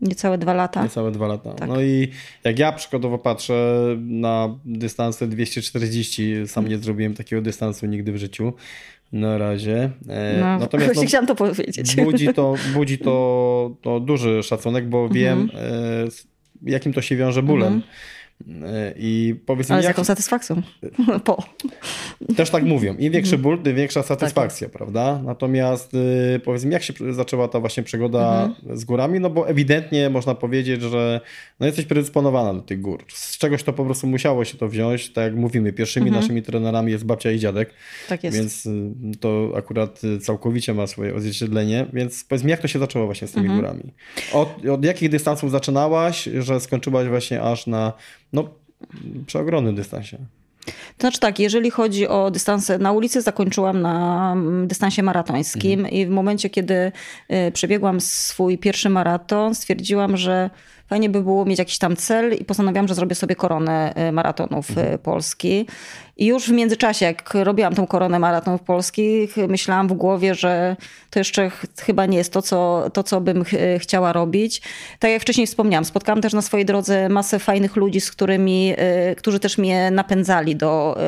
Niecałe dwa lata. Niecałe dwa lata. Tak. No i jak ja przykładowo patrzę na dystanse 240, sam nie zrobiłem takiego dystansu nigdy w życiu. Na razie. E, no, Natomiast no, chciałam to powiedzieć. Budzi to, (laughs) budzi to, to duży szacunek, bo mhm. wiem, e, jakim to się wiąże bólem. Mhm. I powiedz Ale mi, z jaką jak... satysfakcją? (laughs) Po. Też tak mówią. Im większy ból, tym większa tak satysfakcja, tak. prawda? Natomiast y, powiedz mi, jak się zaczęła ta właśnie przygoda mhm. z górami? No bo ewidentnie można powiedzieć, że no jesteś predysponowana do tych gór. Z czegoś to po prostu musiało się to wziąć. Tak jak mówimy, pierwszymi mhm. naszymi trenerami jest babcia i dziadek. Tak jest. Więc y, to akurat y, całkowicie ma swoje odzwierciedlenie. Więc powiedz mi, jak to się zaczęło właśnie z tymi mhm. górami? Od, od jakich dystansów zaczynałaś, że skończyłaś właśnie aż na no, przy ogromnym dystansie. To znaczy tak, jeżeli chodzi o dystanse na ulicy, zakończyłam na mm, dystansie maratońskim mhm. i w momencie, kiedy y, przebiegłam swój pierwszy maraton, stwierdziłam, że fajnie by było mieć jakiś tam cel i postanowiłam, że zrobię sobie koronę y, maratonów y, mhm. Polski. I już w międzyczasie, jak robiłam tą koronę maratonów polskich, myślałam w głowie, że to jeszcze ch chyba nie jest to co, to, co bym ch chciała robić. Tak jak wcześniej wspomniałam, spotkałam też na swojej drodze masę fajnych ludzi, z którymi, y, którzy też mnie napędzali do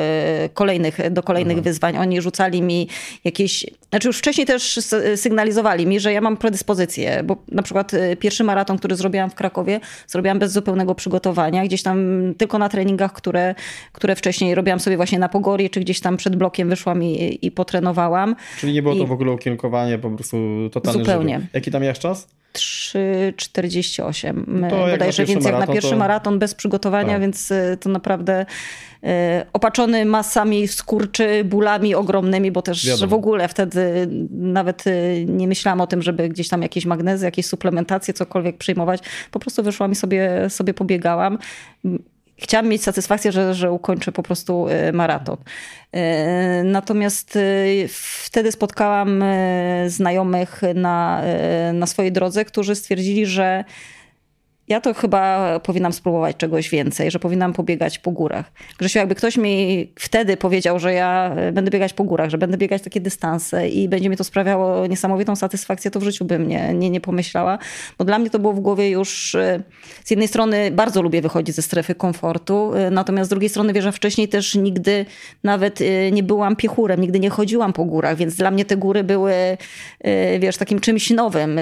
y, kolejnych, do kolejnych wyzwań. Oni rzucali mi jakieś, znaczy już wcześniej też sygnalizowali mi, że ja mam predyspozycję, bo na przykład pierwszy maraton, który zrobiłam w Krakowie, zrobiłam bez zupełnego przygotowania, gdzieś tam tylko na treningach, które, które wcześniej robiłam sobie właśnie na Pogorie, czy gdzieś tam przed blokiem wyszłam i, i potrenowałam. Czyli nie było I... to w ogóle ukierunkowanie, po prostu totalny Zupełnie. Żywy. Jaki tam miałeś czas? 3,48 no bodajże, więc jak na pierwszy to... maraton bez przygotowania, tak. więc y, to naprawdę y, opatrzony masami skurczy, bólami ogromnymi, bo też Wiadomo. w ogóle wtedy nawet y, nie myślałam o tym, żeby gdzieś tam jakieś magnezy, jakieś suplementacje, cokolwiek przyjmować. Po prostu wyszłam i sobie, sobie pobiegałam chciałam mieć satysfakcję, że, że ukończę po prostu maraton. Natomiast wtedy spotkałam znajomych na, na swojej drodze, którzy stwierdzili, że ja to chyba powinnam spróbować czegoś więcej, że powinnam pobiegać po górach. Grzesiu, jakby ktoś mi wtedy powiedział, że ja e, będę biegać po górach, że będę biegać takie dystanse i będzie mi to sprawiało niesamowitą satysfakcję, to w życiu bym nie, nie, nie pomyślała. Bo dla mnie to było w głowie już e, z jednej strony bardzo lubię wychodzić ze strefy komfortu, e, natomiast z drugiej strony wiesz, że wcześniej też nigdy nawet nie byłam piechurem, nigdy nie chodziłam po górach, więc dla mnie te góry były, wiesz, takim czymś nowym.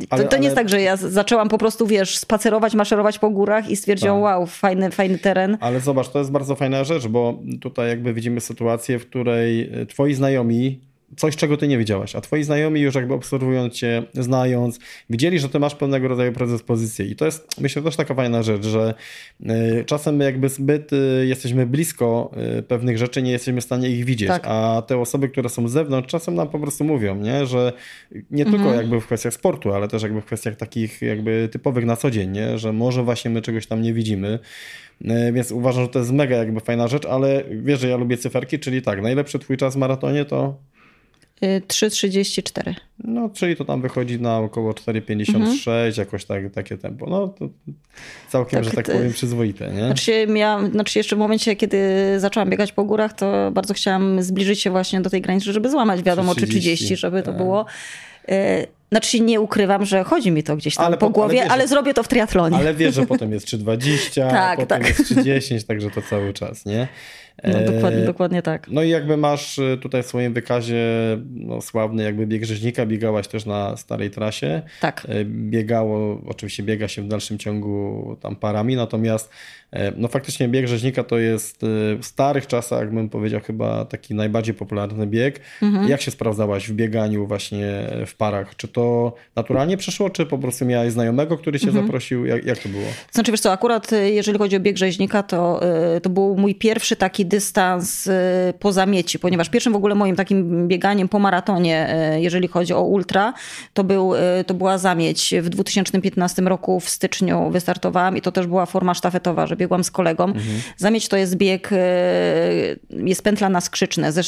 To, ale, to nie ale... jest tak, że ja zaczęłam po prostu, wiesz, spacerować spacerować, maszerować po górach i stwierdził, tak. wow, fajny, fajny teren. Ale zobacz, to jest bardzo fajna rzecz, bo tutaj jakby widzimy sytuację, w której twoi znajomi coś, czego ty nie widziałaś, a twoi znajomi już jakby obserwując cię, znając, widzieli, że ty masz pewnego rodzaju predyspozycję i to jest, myślę, też taka fajna rzecz, że y, czasem my jakby zbyt y, jesteśmy blisko y, pewnych rzeczy, nie jesteśmy w stanie ich widzieć, tak. a te osoby, które są z zewnątrz, czasem nam po prostu mówią, nie? że nie mhm. tylko jakby w kwestiach sportu, ale też jakby w kwestiach takich jakby typowych na co dzień, nie? że może właśnie my czegoś tam nie widzimy, więc uważam, że to jest mega jakby fajna rzecz, ale wiesz, że ja lubię cyferki, czyli tak, najlepszy twój czas w maratonie to 3,34. No, czyli to tam wychodzi na około 4,56, mhm. jakoś tak, takie tempo. No, to całkiem, tak, że tak to... powiem, przyzwoite, nie? Znaczy, miałam, znaczy jeszcze w momencie, kiedy zaczęłam biegać po górach, to bardzo chciałam zbliżyć się właśnie do tej granicy, żeby złamać, wiadomo, 30, czy 30, żeby to tak. było. E, znaczy nie ukrywam, że chodzi mi to gdzieś tam ale po, po głowie, ale, ale, zrobię to w triatlonie. Ale wiesz, że (laughs) potem jest 3,20, tak, potem tak. jest 3,10, także to cały czas, nie? No, dokładnie, e, dokładnie tak. No i jakby masz e, tutaj w swoim wykazie no, sławny jakby bieg rzeźnika, biegałaś też na starej trasie. Tak. E, biegało, oczywiście biega się w dalszym ciągu tam parami, natomiast no faktycznie bieg rzeźnika to jest w starych czasach, bym powiedział, chyba taki najbardziej popularny bieg. Mhm. Jak się sprawdzałaś w bieganiu właśnie w parach? Czy to naturalnie przeszło, czy po prostu miałaś znajomego, który cię mhm. zaprosił? Jak, jak to było? Znaczy wiesz co, akurat jeżeli chodzi o bieg rzeźnika, to, to był mój pierwszy taki dystans y, po zamieci, ponieważ pierwszym w ogóle moim takim bieganiem po maratonie, y, jeżeli chodzi o ultra, to, był, y, to była zamieć. W 2015 roku w styczniu wystartowałam i to też była forma sztafetowa, że biegłam z kolegą. Mhm. Zamieć to jest bieg, jest pętla na skrzyczne, ze,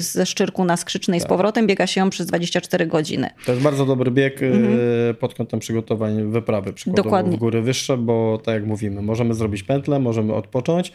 ze Szczyrku na skrzyczne tak. i z tak. powrotem biega się ją przez 24 godziny. To jest bardzo dobry bieg mhm. pod kątem przygotowań wyprawy, przykładowo Dokładnie. w góry wyższe, bo tak jak mówimy, możemy zrobić pętlę, możemy odpocząć,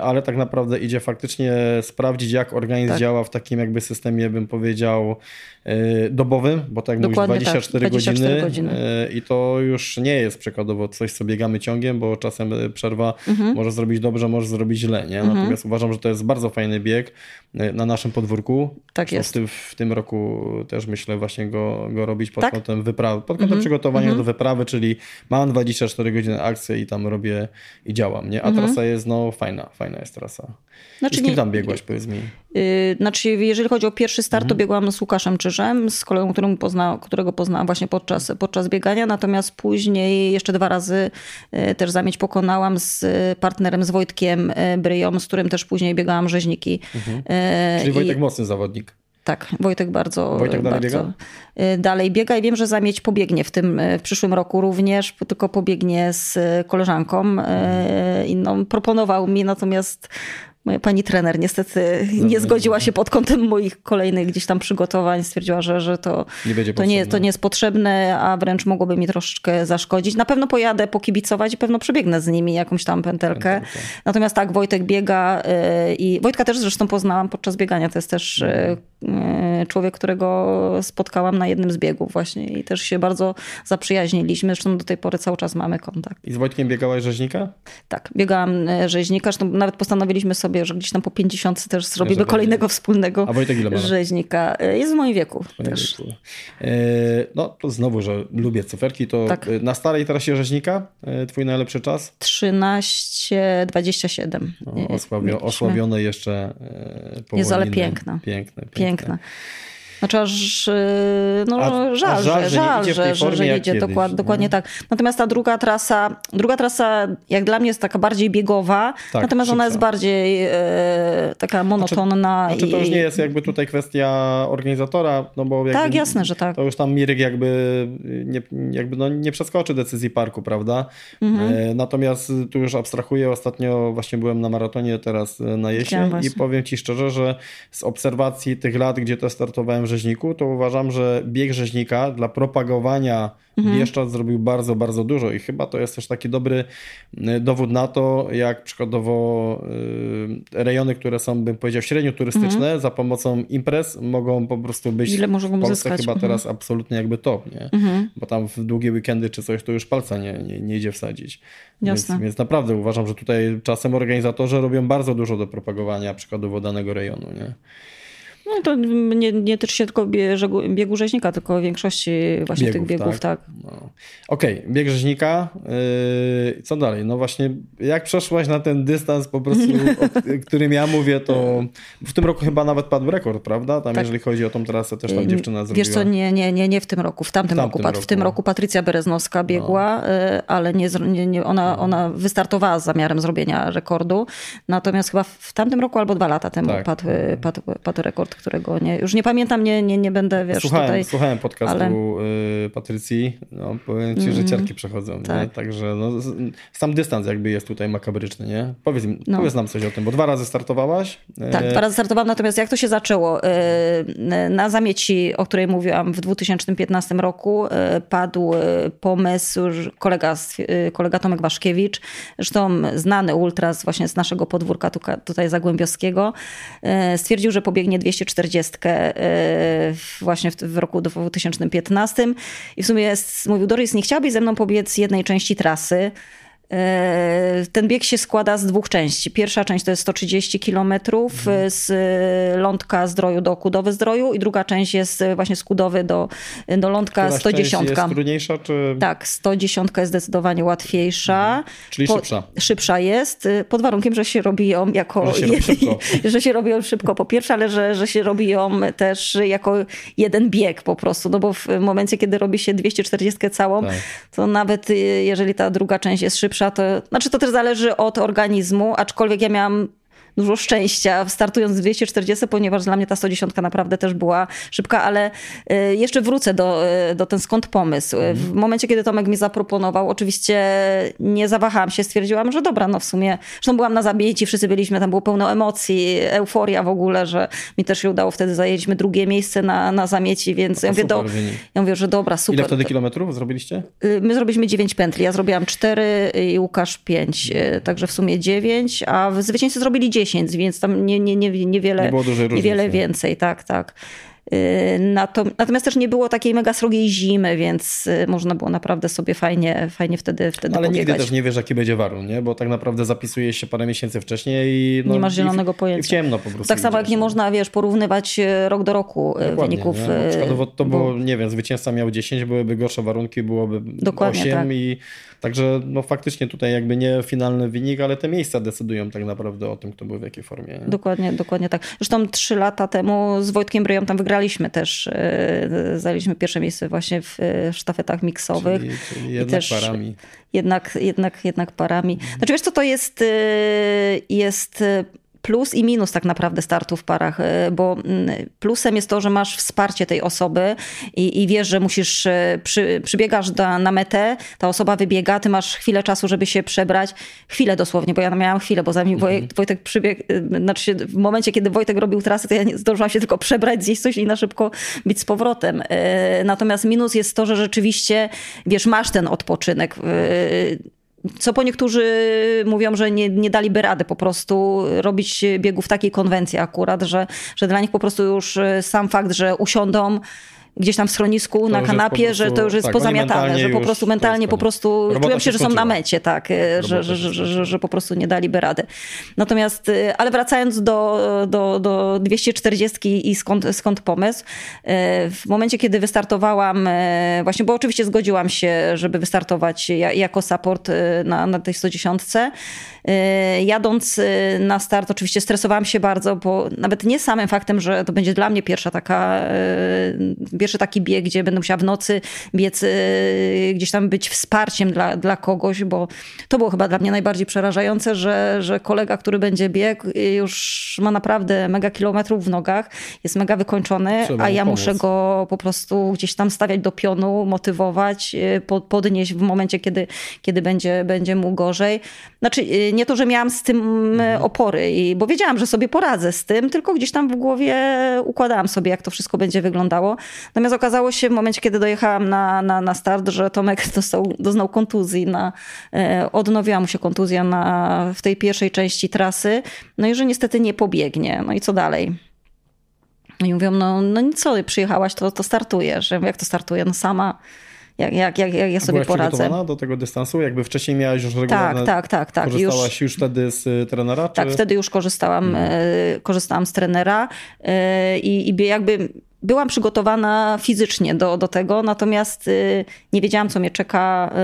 ale tak naprawdę idzie faktycznie sprawdzić, jak organizm tak. działa w takim jakby systemie, bym powiedział, e, dobowym, bo tak jak mówisz, 24, tak. 24 godziny, godziny, e, i to już nie jest przykładowo coś, co biegamy ciągiem, bo czasem e, przerwa mhm. może zrobić dobrze, może zrobić źle, nie? Mhm. Natomiast uważam, że to jest bardzo fajny bieg na naszym podwórku. Tak jest. W tym, w tym roku też myślę właśnie go, go robić pod tak? kątem wyprawy, pod kątem mhm. przygotowania do mhm. wyprawy, czyli mam 24 godziny akcji i tam robię i działam, nie? A mhm. trasa jest no fajna, fajna jest trasa. Znaczy, I z kim tam biegłaś, powiedz mi? Yy, znaczy, jeżeli chodzi o pierwszy start, to mhm. biegłam z Łukaszem Czyżem, z kolegą, którym pozna, którego poznałam właśnie podczas, podczas biegania, natomiast później jeszcze dwa razy yy, też zamieć pokonałam z partnerem, z Wojtkiem yy, Bryją, z którym też później biegałam rzeźniki. Mhm. Czyli Wojtek I... mocny zawodnik. Tak, Wojtek bardzo. Wojtek dalej bardzo biega? Dalej biega i wiem, że zamieć pobiegnie w tym w przyszłym roku również, tylko pobiegnie z koleżanką mhm. inną. Proponował mi, natomiast Moja pani trener niestety nie zgodziła się pod kątem moich kolejnych gdzieś tam przygotowań. Stwierdziła, że, że to, nie to, nie, to nie jest potrzebne, a wręcz mogłoby mi troszeczkę zaszkodzić. Na pewno pojadę pokibicować i pewno przebiegnę z nimi jakąś tam pętelkę. Natomiast tak, Wojtek biega y, i Wojtka też zresztą poznałam podczas biegania. To jest też y, y, człowiek, którego spotkałam na jednym z biegów właśnie i też się bardzo zaprzyjaźniliśmy. Zresztą do tej pory cały czas mamy kontakt. I z Wojtkiem biegałaś rzeźnika? Tak, biegałam rzeźnika. Zresztą nawet postanowiliśmy sobie sobie, że gdzieś tam po 50 też zrobimy kolejnego wspólnego A Wojtek ile ma? rzeźnika. E, jest w moim wieku w moim też. Wieku. E, no to znowu, że lubię cyferki, to tak. E, na starej trasie rzeźnika twój najlepszy czas? 13,27. No, osłabio, osłabione jeszcze Jest ale piękna. Piękne, piękne. piękna. Znaczy aż y, no, a, żal, a żal, że, żal, że, że, że, że jedzie dokład, dokładnie tak. Natomiast ta druga trasa, druga trasa jak dla mnie jest taka bardziej biegowa, tak, natomiast szybsza. ona jest bardziej e, taka monotonna. Znaczy, znaczy to już nie jest jakby tutaj kwestia organizatora, no bo Tak, jasne, że tak. To już tam Mirek jakby nie, jakby no nie przeskoczy decyzji parku, prawda? Mhm. E, natomiast tu już abstrahuję, ostatnio właśnie byłem na maratonie teraz na jesień i powiem Ci szczerze, że z obserwacji tych lat, gdzie to startowałem Rzeźniku, to uważam, że bieg Rzeźnika dla propagowania mhm. Bieszczad zrobił bardzo, bardzo dużo i chyba to jest też taki dobry y, dowód na to, jak przykładowo y, rejony, które są, bym powiedział, średnio turystyczne, mhm. za pomocą imprez mogą po prostu być Ile mogą w Polsce zyskać? chyba mhm. teraz absolutnie jakby top, nie? Mhm. Bo tam w długie weekendy czy coś to już palca nie, nie, nie idzie wsadzić. Jasne. Więc, więc naprawdę uważam, że tutaj czasem organizatorzy robią bardzo dużo do propagowania przykładowo danego rejonu, nie? No to nie, nie tyczy się tylko biegu rzeźnika, tylko większości właśnie biegów, tych biegów, tak. tak. No. Okej, okay, bieg rzeźnika. Yy, co dalej? No właśnie, jak przeszłaś na ten dystans po prostu, o (laughs) którym ja mówię, to w tym roku chyba nawet padł rekord, prawda? Tam tak. jeżeli chodzi o tą trasę, też tam dziewczyna zrobiła. Wiesz co, nie, nie, nie, nie w tym roku, w tamtym, w tamtym roku, roku. W tym roku Patrycja Bereznowska biegła, no. Yy, ale nie, nie, nie, ona, no. ona wystartowała z zamiarem zrobienia rekordu, natomiast chyba w tamtym roku albo dwa lata temu tak. padł, padł, padł rekord którego nie, już nie pamiętam, nie, nie, nie będę, wiesz, słuchałem, tutaj... Słuchałem podcastu ale... Y, Patrycji, no powiem ci, że mm, ciarki przechodzą, tak. Także no, sam dystans jakby jest tutaj makabryczny, nie? Powiedz, no. powiedz nam coś o tym, bo dwa razy startowałaś. Tak, dwa razy startowałam, natomiast jak to się zaczęło? Y, na zamieci, o której mówiłam w 2015 roku, y, padł pomysł, kolega, kolega Tomek Waszkiewicz, zresztą znany ultras właśnie z naszego podwórka tutaj Zagłębiowskiego, stwierdził, że pobiegnie 200 40 e, właśnie w, roku 2015 i w sumie mówił, Doris, nie chciałabyś ze mną pobiec jednej części trasy? E, ten bieg się składa z dwóch części. Pierwsza część to jest 130 km mhm. z Lądka Zdroju do Kudowy Zdroju i druga część jest właśnie z Kudowy do, do Lądka Któraś 110. jest trudniejsza? Czy... Tak, 110 jest zdecydowanie łatwiejsza. Mhm. Czyli po, szybsza. Szybsza jest, pod warunkiem, że się robi ją jako... Że się, (laughs) robi szybko. (laughs) że się robi ją szybko po pierwsze, ale że, że się robi ją też jako jeden bieg po prostu. No bo w momencie, kiedy robi się 240 całą, tak. to nawet jeżeli ta druga część jest szybsza, to, znaczy to też zależy od organizmu, aczkolwiek ja miałam dużo szczęścia startując z 240, ponieważ dla mnie ta 110 naprawdę też była szybka, ale y, jeszcze wrócę do, y, do ten skąd pomysł. W mhm. momencie, kiedy Tomek mi zaproponował, oczywiście nie zawahałam się, stwierdziłam, że dobra, no w sumie, zresztą byłam na zabieci, wszyscy byliśmy, tam było pełno emocji, euforia w ogóle, że mi też się udało, wtedy zajęliśmy drugie miejsce na, na zamieci, więc ja mówię, do, ja mówię, że dobra, super. Ile wtedy kilometrów zrobiliście? Y, my zrobiliśmy 9 pętli, ja zrobiłam 4 i Łukasz 5, także w sumie 9, a zwycięzcy zrobili 10 10, więc tam nie, nie, nie, niewiele, nie niewiele więcej, tak, tak. Y, natomiast też nie było takiej mega srogiej zimy, więc y, można było naprawdę sobie fajnie, fajnie wtedy, wtedy Ale pobiegać. nigdy też nie wiesz, jaki będzie warun, nie? bo tak naprawdę zapisuje się parę miesięcy wcześniej i no, nie masz zielonego i w, pojęcia. I w ciemno po prostu. Tak samo jak nie można, wiesz, porównywać y, rok do roku Dokładnie, wyników. Nie? przykładowo to było, nie wiem, zwycięzca miał 10, byłyby gorsze warunki, byłoby Dokładnie, 8 tak. i Także no faktycznie tutaj jakby nie finalny wynik, ale te miejsca decydują tak naprawdę o tym, kto był w jakiej formie. Nie? Dokładnie, dokładnie tak. Zresztą trzy lata temu z Wojtkiem Bryją tam wygraliśmy też, e, zajęliśmy pierwsze miejsce właśnie w e, sztafetach miksowych. Czyli, czyli jednak też parami. Jednak, jednak, jednak parami. Znaczy wiesz co, to jest, e, jest plus i minus tak naprawdę startu w parach, e, bo mm, plusem jest to, że masz wsparcie tej osoby i, i wiesz, że musisz, e, przy, przybiegasz do, na metę, ta osoba wybiega, ty masz chwilę czasu, żeby się przebrać, chwilę dosłownie, bo ja miałam chwilę, bo zanim mhm. Wojtek przybiegł, e, znaczy w momencie, kiedy Wojtek robił trasę, to ja nie zdążyłam się tylko przebrać, zjeść coś i na szybko być z powrotem. Natomiast minus jest to, że rzeczywiście, wiesz, masz ten odpoczynek co po niektórzy mówią, że nie, nie daliby rady po prostu robić biegów takiej konwencji akurat, że, że dla nich po prostu już sam fakt, że usiądą gdzieś tam w schronisku, na kanapie, prostu, że to już jest tak, pozamiatane, że po prostu mentalnie po prostu czują się, że są na mecie, tak, że, że, że, że, że po prostu nie daliby rady. Natomiast, ale wracając do, do, do 240 i skąd, skąd pomysł, w momencie, kiedy wystartowałam, właśnie, bo oczywiście zgodziłam się, żeby wystartować jako support na, na tej 110, Y, jadąc na start, oczywiście stresowałam się bardzo, bo nawet nie samym faktem, że to będzie dla mnie pierwsza taka, y, pierwszy taki bieg, gdzie będę musiała w nocy biec, gdzieś tam być wsparciem dla, dla kogoś, bo to było chyba dla mnie najbardziej przerażające, że, że kolega, który będzie biegł, już ma naprawdę mega kilometrów w nogach, jest mega wykończony, Trzeba a ja pomóc. muszę go po prostu gdzieś tam stawiać do pionu, motywować, podnieść w momencie, kiedy, kiedy będzie, będzie mu gorzej. Znaczy, nie to, że miałam z tym mhm. opory, bo wiedziałam, że sobie poradzę z tym, tylko gdzieś tam w głowie układałam sobie, jak to wszystko będzie wyglądało. Natomiast okazało się w momencie, kiedy dojechałam na, na, na start, że Tomek (laughs) dostał, doznał kontuzji. Na, e, odnowiła mu się kontuzja na, w tej pierwszej części trasy. No i że niestety nie pobiegnie. No i co dalej? I mówią, no, no co, przyjechałaś, to, to startujesz. Jak to startuję? No sama jak, jak, jak, jak ja sobie Byłaś poradzę. przygotowana do tego dystansu? Jakby wcześniej miałaś już regularne... Tak, tak, tak. tak. Korzystałaś już, już wtedy z y, trenera? Tak, czy... wtedy już korzystałam, hmm. korzystałam z trenera y, i, i jakby byłam przygotowana fizycznie do, do tego, natomiast nie wiedziałam, co mnie czeka,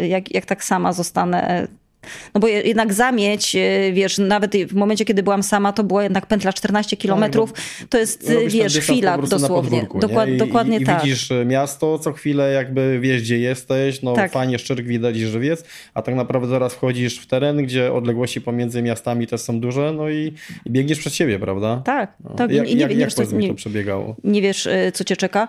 jak, jak tak sama zostanę no bo jednak zamieć, e, wiesz, nawet w momencie, kiedy byłam sama, to była jednak pętla 14 kilometrów. Tak, to jest, wiesz, chwila dosłownie. Dokład, I, dokładnie i, tak. I widzisz e, miasto co chwilę, jakby wiesz, gdzie jesteś, no tak. fajnie, szczerek widać żywiec, a tak naprawdę zaraz wchodzisz w teren, gdzie odległości pomiędzy miastami też są duże, no i, i biegniesz przed siebie, prawda? Tak. No. tak. Jak, nie, jak, nie, jak, jak nie, to przebiegało? Nie wiesz, e, co cię czeka.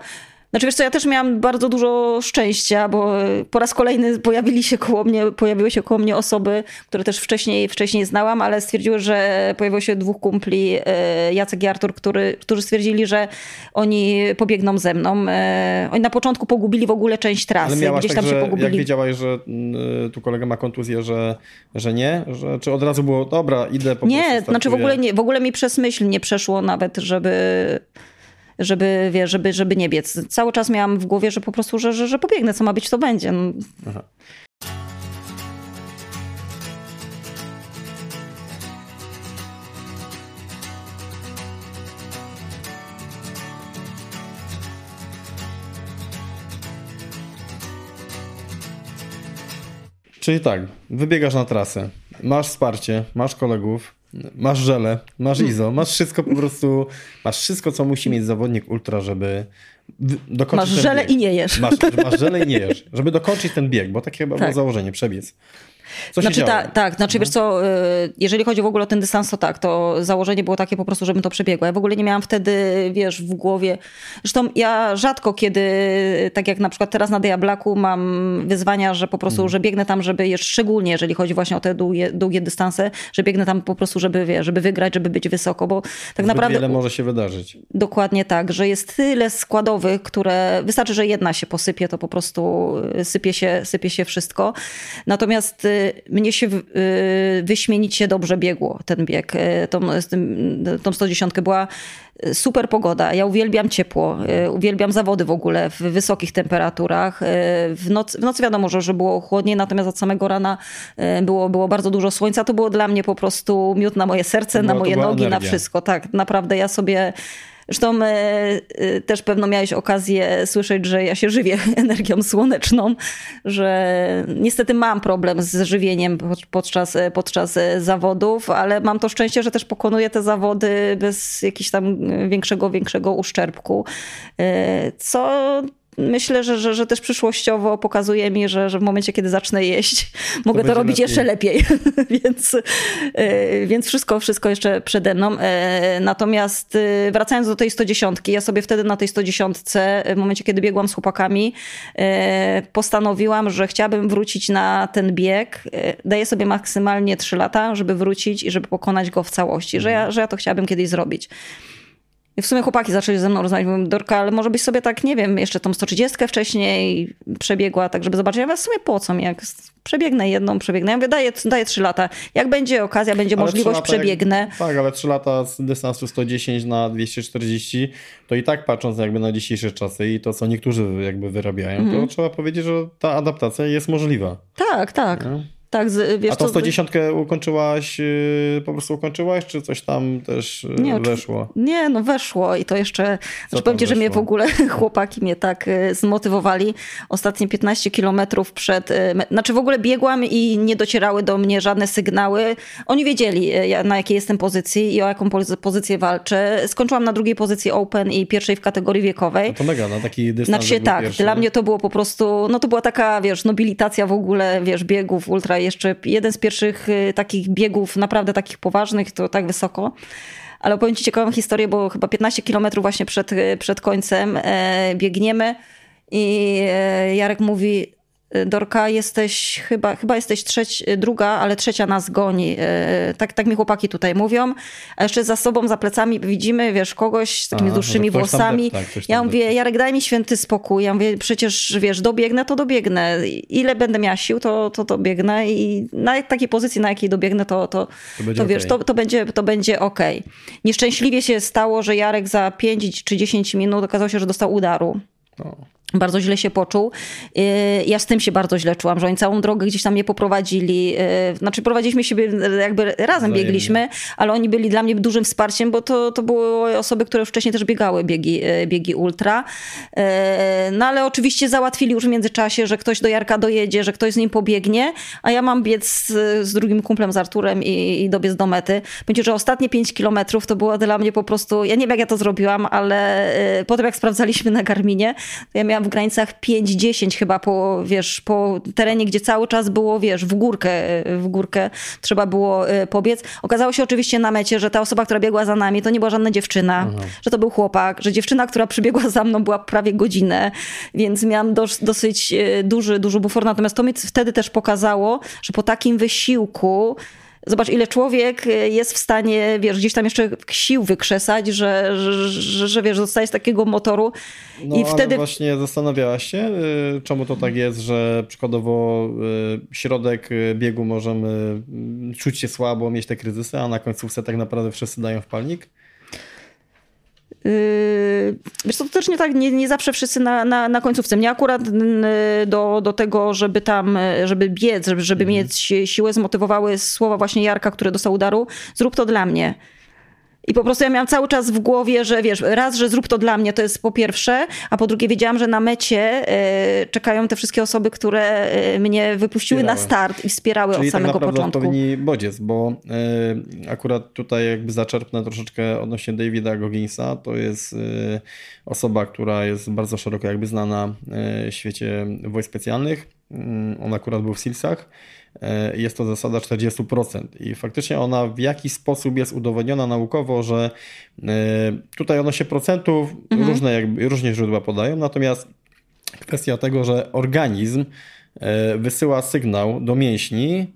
Znaczy wiesz co, ja też miałam bardzo dużo szczęścia, bo po raz kolejny pojawili się koło mnie, pojawiły się koło mnie osoby, które też wcześniej, wcześniej znałam, ale stwierdziły, że pojawiło się dwóch kumpli, e, Jacek i Artur, który, którzy stwierdzili, że oni pobiegną ze mną. E, oni na początku pogubili w ogóle część trasy. Ale Gdzieś tam tak, się pogubili. Jak wiedziałaś, że tu kolega ma kontuzję, że, że nie? Że, czy od razu było, dobra, idę po Nie, znaczy w ogóle, nie, w ogóle mi przez myśl nie przeszło nawet, żeby żeby, wie, żeby, żeby nie biec. Cały czas miałam w głowie, że po prostu, że, że, że pobiegnę, co ma być, to będzie. No. Aha. Czyli tak, wybiegasz na trasę, masz wsparcie, masz kolegów, Masz żele, masz mm. izo, masz wszystko po prostu, masz wszystko, co musi mieć zawodnik ultra, żeby dokończyć Masz żele bieg. i nie jesz. Masz, masz żele i nie jesz, żeby dokończyć ten bieg, bo takie chyba tak. było założenie, przebiec. Co znaczy, ta, tak, znaczy wiesz co, y, jeżeli chodzi w ogóle o ten dystans, to tak, to założenie było takie po prostu, żebym to przebiegła. Ja w ogóle nie miałam wtedy, wiesz, w głowie. Zresztą ja rzadko kiedy, tak jak na przykład teraz na Diablaku mam wyzwania, że po prostu, hmm. że biegnę tam, żeby, jeszcze szczególnie jeżeli chodzi właśnie o te długie, długie dystanse, że biegnę tam po prostu, żeby, wiesz, żeby wygrać, żeby być wysoko, bo tak Zbyt naprawdę... wiele może się wydarzyć. Dokładnie tak, że jest tyle składowych, które, wystarczy, że jedna się posypie, to po prostu sypie się, sypie się wszystko. Natomiast y, mnie się y, wyśmienicie dobrze biegło ten bieg. Y, tą, tą 110 była super pogoda. Ja uwielbiam ciepło, y, uwielbiam zawody w ogóle w wysokich temperaturach. W nocy, w nocy wiadomo, że, że było chłodniej, natomiast od samego rana było, było bardzo dużo słońca. To było dla mnie po prostu miód na moje serce, na moje nogi, energia. na wszystko. Tak, naprawdę ja sobie Zresztą e, e, też pewno miałeś okazję słyszeć, że ja się żywię (laughs) energią słoneczną, że niestety mam problem z żywieniem podczas, podczas zawodów, ale mam to szczęście, że też pokonuję te zawody bez jakiegoś tam większego, większego uszczerbku, e, co myślę, że, że, że też przyszłościowo pokazuje mi, że, że w momencie, kiedy zacznę jeść, (laughs) mogę to, to robić lepiej. jeszcze lepiej. (laughs) więc, e, więc wszystko, wszystko jeszcze przede mną. E, natomiast e, wracając do tej 110, ja sobie wtedy na tej 110, w momencie, kiedy biegłam z chłopakami, postanowiłam, że chciałabym wrócić na ten bieg. Daję sobie maksymalnie 3 lata, żeby wrócić i żeby pokonać go w całości, że ja, że ja to chciałabym kiedyś zrobić. W sumie chłopaki zaczęli ze mną rozmawiać, mówią, Dorka, ale może byś sobie tak, nie wiem, jeszcze tą 130 wcześniej przebiegła, tak żeby zobaczyć. Ja w sumie po co mi, jak przebiegnę jedną, przebiegnę. Ja mówię, daję, daję 3 lata. Jak będzie okazja, będzie ale możliwość, przebiegnę. Jak, tak, ale 3 lata z dystansu 110 na 240, to i tak patrząc jakby na dzisiejsze czasy i to, co niektórzy jakby wyrabiają, mm to mhm. trzeba powiedzieć, że ta adaptacja jest możliwa. Tak, tak. Tak, wiesz, A tą 110 to... ukończyłaś, yy, po prostu ukończyłaś, czy coś tam też yy, nie, weszło? Nie, no weszło i to jeszcze, znaczy powiem ci, że mnie w ogóle (laughs) chłopaki mnie tak yy, zmotywowali. Ostatnie 15 kilometrów przed, znaczy w ogóle biegłam i nie docierały do mnie żadne sygnały. Oni wiedzieli na jakiej jestem pozycji i o jaką pozycję walczę. Skończyłam na drugiej pozycji Open i pierwszej w kategorii wiekowej. No to mega, na taki dystans. Znaczy tak, pierwszy, dla mnie to było po prostu, no to była taka, wiesz, nobilitacja w ogóle, wiesz, biegów ultra jeszcze jeden z pierwszych y, takich biegów, naprawdę takich poważnych, to tak wysoko. Ale opowiem Ci ciekawą historię, bo chyba 15 kilometrów właśnie przed, y, przed końcem e, biegniemy i e, Jarek mówi, Dorka, jesteś chyba, chyba jesteś trzeć, druga, ale trzecia nas goni. E, tak, tak mi chłopaki tutaj mówią. A jeszcze za sobą, za plecami widzimy, wiesz, kogoś z takimi dłuższymi włosami. tak, ja mówię, Jarek, daj mi święty spokój. Ja mówię, przecież, wiesz, dobiegnę, to dobiegnę. Ile będę miała sił, to, to dobiegnę i na takiej pozycji, na jakiej dobiegnę, to, to, to, to wiesz, okay. to, to, będzie, to będzie ok. Nieszczęśliwie się stało, że Jarek za 5 czy 10 minut okazało się, że dostał udaru. O bardzo źle się poczuł. Y, ja z tym się bardzo źle czułam, że oni całą drogę gdzieś tam mnie poprowadzili. Y, znaczy prowadziliśmy się jakby razem Wzajemnie. biegliśmy, ale oni byli dla mnie dużym wsparciem, bo to, to były osoby, które już wcześniej też biegały biegi, y, biegi ultra. No ale oczywiście załatwili już w międzyczasie, że ktoś do Jarka dojedzie, że ktoś z nim pobiegnie, a ja mam biec z, z drugim kumplem, z Arturem i, i dobiec do mety. Będzie, że ostatnie 5 kilometrów to było dla mnie po prostu, ja nie wiem jak ja to zrobiłam, ale potem jak sprawdzaliśmy na Garminie, to ja miałam w granicach 5-10 chyba po, wiesz, po terenie, gdzie cały czas było, wiesz, w górkę, w górkę trzeba było e, pobiec. Okazało się oczywiście na mecie, że ta osoba, która biegła za nami, to nie była żadna dziewczyna, Aha. że to był chłopak, że dziewczyna, która przybiegła za mną była prawie godzinę, więc miałam dos, dosyć e, duży, duży bufor. Natomiast to mi wtedy też pokazało, że po takim wysiłku Zobacz, ile człowiek y, jest w stanie, wiesz, gdzieś tam jeszcze sił wykrzesać, że, że, że, że wiesz, zostaje z takiego motoru. No, I wtedy. właśnie zastanawiałaś się, y, czemu to tak jest, że przykładowo y, środek biegu możemy czuć się słabo, mieć te kryzysy, a na końcówce tak naprawdę wszyscy dają w palnik? Yy, wiesz, to też nie tak, nie, nie zawsze wszyscy na, na, na końcówce. Mnie akurat do, do tego, żeby tam, żeby biec, żeby, żeby mhm. mieć siłę, zmotywowały słowa właśnie Jarka, który dostał udaru. Zrób to dla mnie. I po prostu ja miałam cały czas w głowie, że wiesz, raz, że zrób to dla mnie, to jest po pierwsze, a po drugie wiedziałam, że na mecie y, czekają te wszystkie osoby, które y, mnie wypuściły wspierały. na start i wspierały Czyli od samego tak naprawdę początku. odpowiedni bodziec, bo y, akurat tutaj jakby zaczerpnę troszeczkę odnośnie Davida Gogginsa, to jest osoba, która jest bardzo szeroko jakby znana w świecie wojsk specjalnych. Mm, on akurat był w Silsach jest to zasada 40%. I faktycznie ona w jakiś sposób jest udowodniona naukowo, że e, tutaj odnośnie procentów mhm. różne, jakby, różnie źródła podają, natomiast kwestia tego, że organizm e, wysyła sygnał do mięśni, E,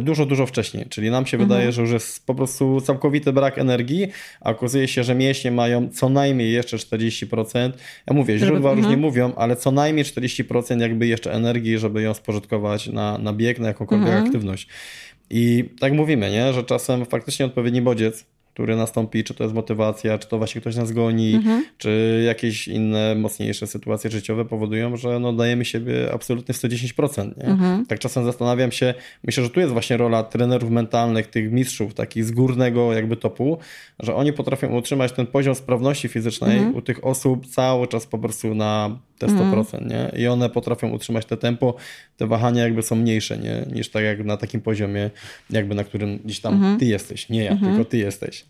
dużo, dużo wcześniej. Czyli nam się mhm. wydaje, że już jest po prostu całkowity brak energii, a okazuje się, że mięśnie mają co najmniej jeszcze 40%. Ja mówię, źródła mhm. różnie mówią, ale co najmniej 40% jakby jeszcze energii, żeby ją spożytkować na, na bieg, na jakąkolwiek mhm. aktywność. I tak mówimy, nie? że czasem faktycznie odpowiedni bodziec który nastąpi, czy to jest motywacja, czy to właśnie ktoś nas goni, mhm. czy jakieś inne mocniejsze sytuacje życiowe powodują, że no dajemy siebie absolutnie 110%. Nie? Mhm. Tak czasem zastanawiam się, myślę, że tu jest właśnie rola trenerów mentalnych, tych mistrzów, takich z górnego jakby topu, że oni potrafią utrzymać ten poziom sprawności fizycznej mhm. u tych osób cały czas po prostu na te 100%, mm. nie? I one potrafią utrzymać te tempo, te wahania jakby są mniejsze, nie? Niż tak jak na takim poziomie, jakby na którym gdzieś tam -hmm. ty jesteś, nie ja, -hmm. tylko ty jesteś.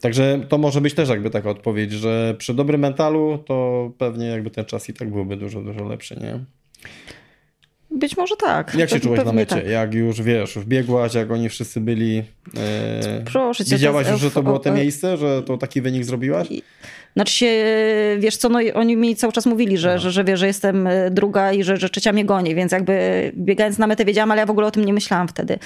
Także to może być też jakby taka odpowiedź, że przy dobrym mentalu to pewnie jakby ten czas i tak byłby dużo, dużo lepszy, nie? Być może tak. Jak się czułeś na mecie? Tak. Jak już wiesz, wbiegłaś, jak oni wszyscy byli. E... Proszę cię. Wiedziałaś już, że to było to miejsce, że to taki wynik zrobiłaś? Znaczy się, wiesz co, no oni mi cały czas mówili, że, że, że, wie, że jestem e, druga i że, że trzecia mnie goni, więc jakby biegając na metę wiedziałam, ale ja w ogóle o tym nie myślałam wtedy.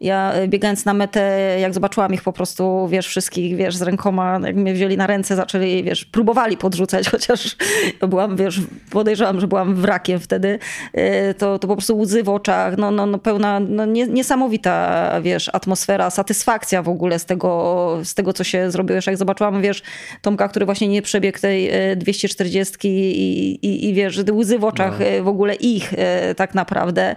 Ja e, biegając na metę, jak zobaczyłam ich po prostu, wiesz, wszystkich, wiesz, z rękoma, jak mnie wzięli na ręce, zaczęli, wiesz, próbowali podrzucać, (laughs) chociaż byłam, wiesz, podejrzewam, że byłam wrakiem wtedy, e, to, to po prostu łzy w oczach, no, no, no pełna, no niesamowita, wiesz, atmosfera, satysfakcja w ogóle z tego, z tego, co się zrobiło. Jeszcze jak zobaczyłam, wiesz, Tomka, który właśnie nie przebiegł tej 240 e, i, i, i wiesz, łzy w oczach no. w ogóle ich tak naprawdę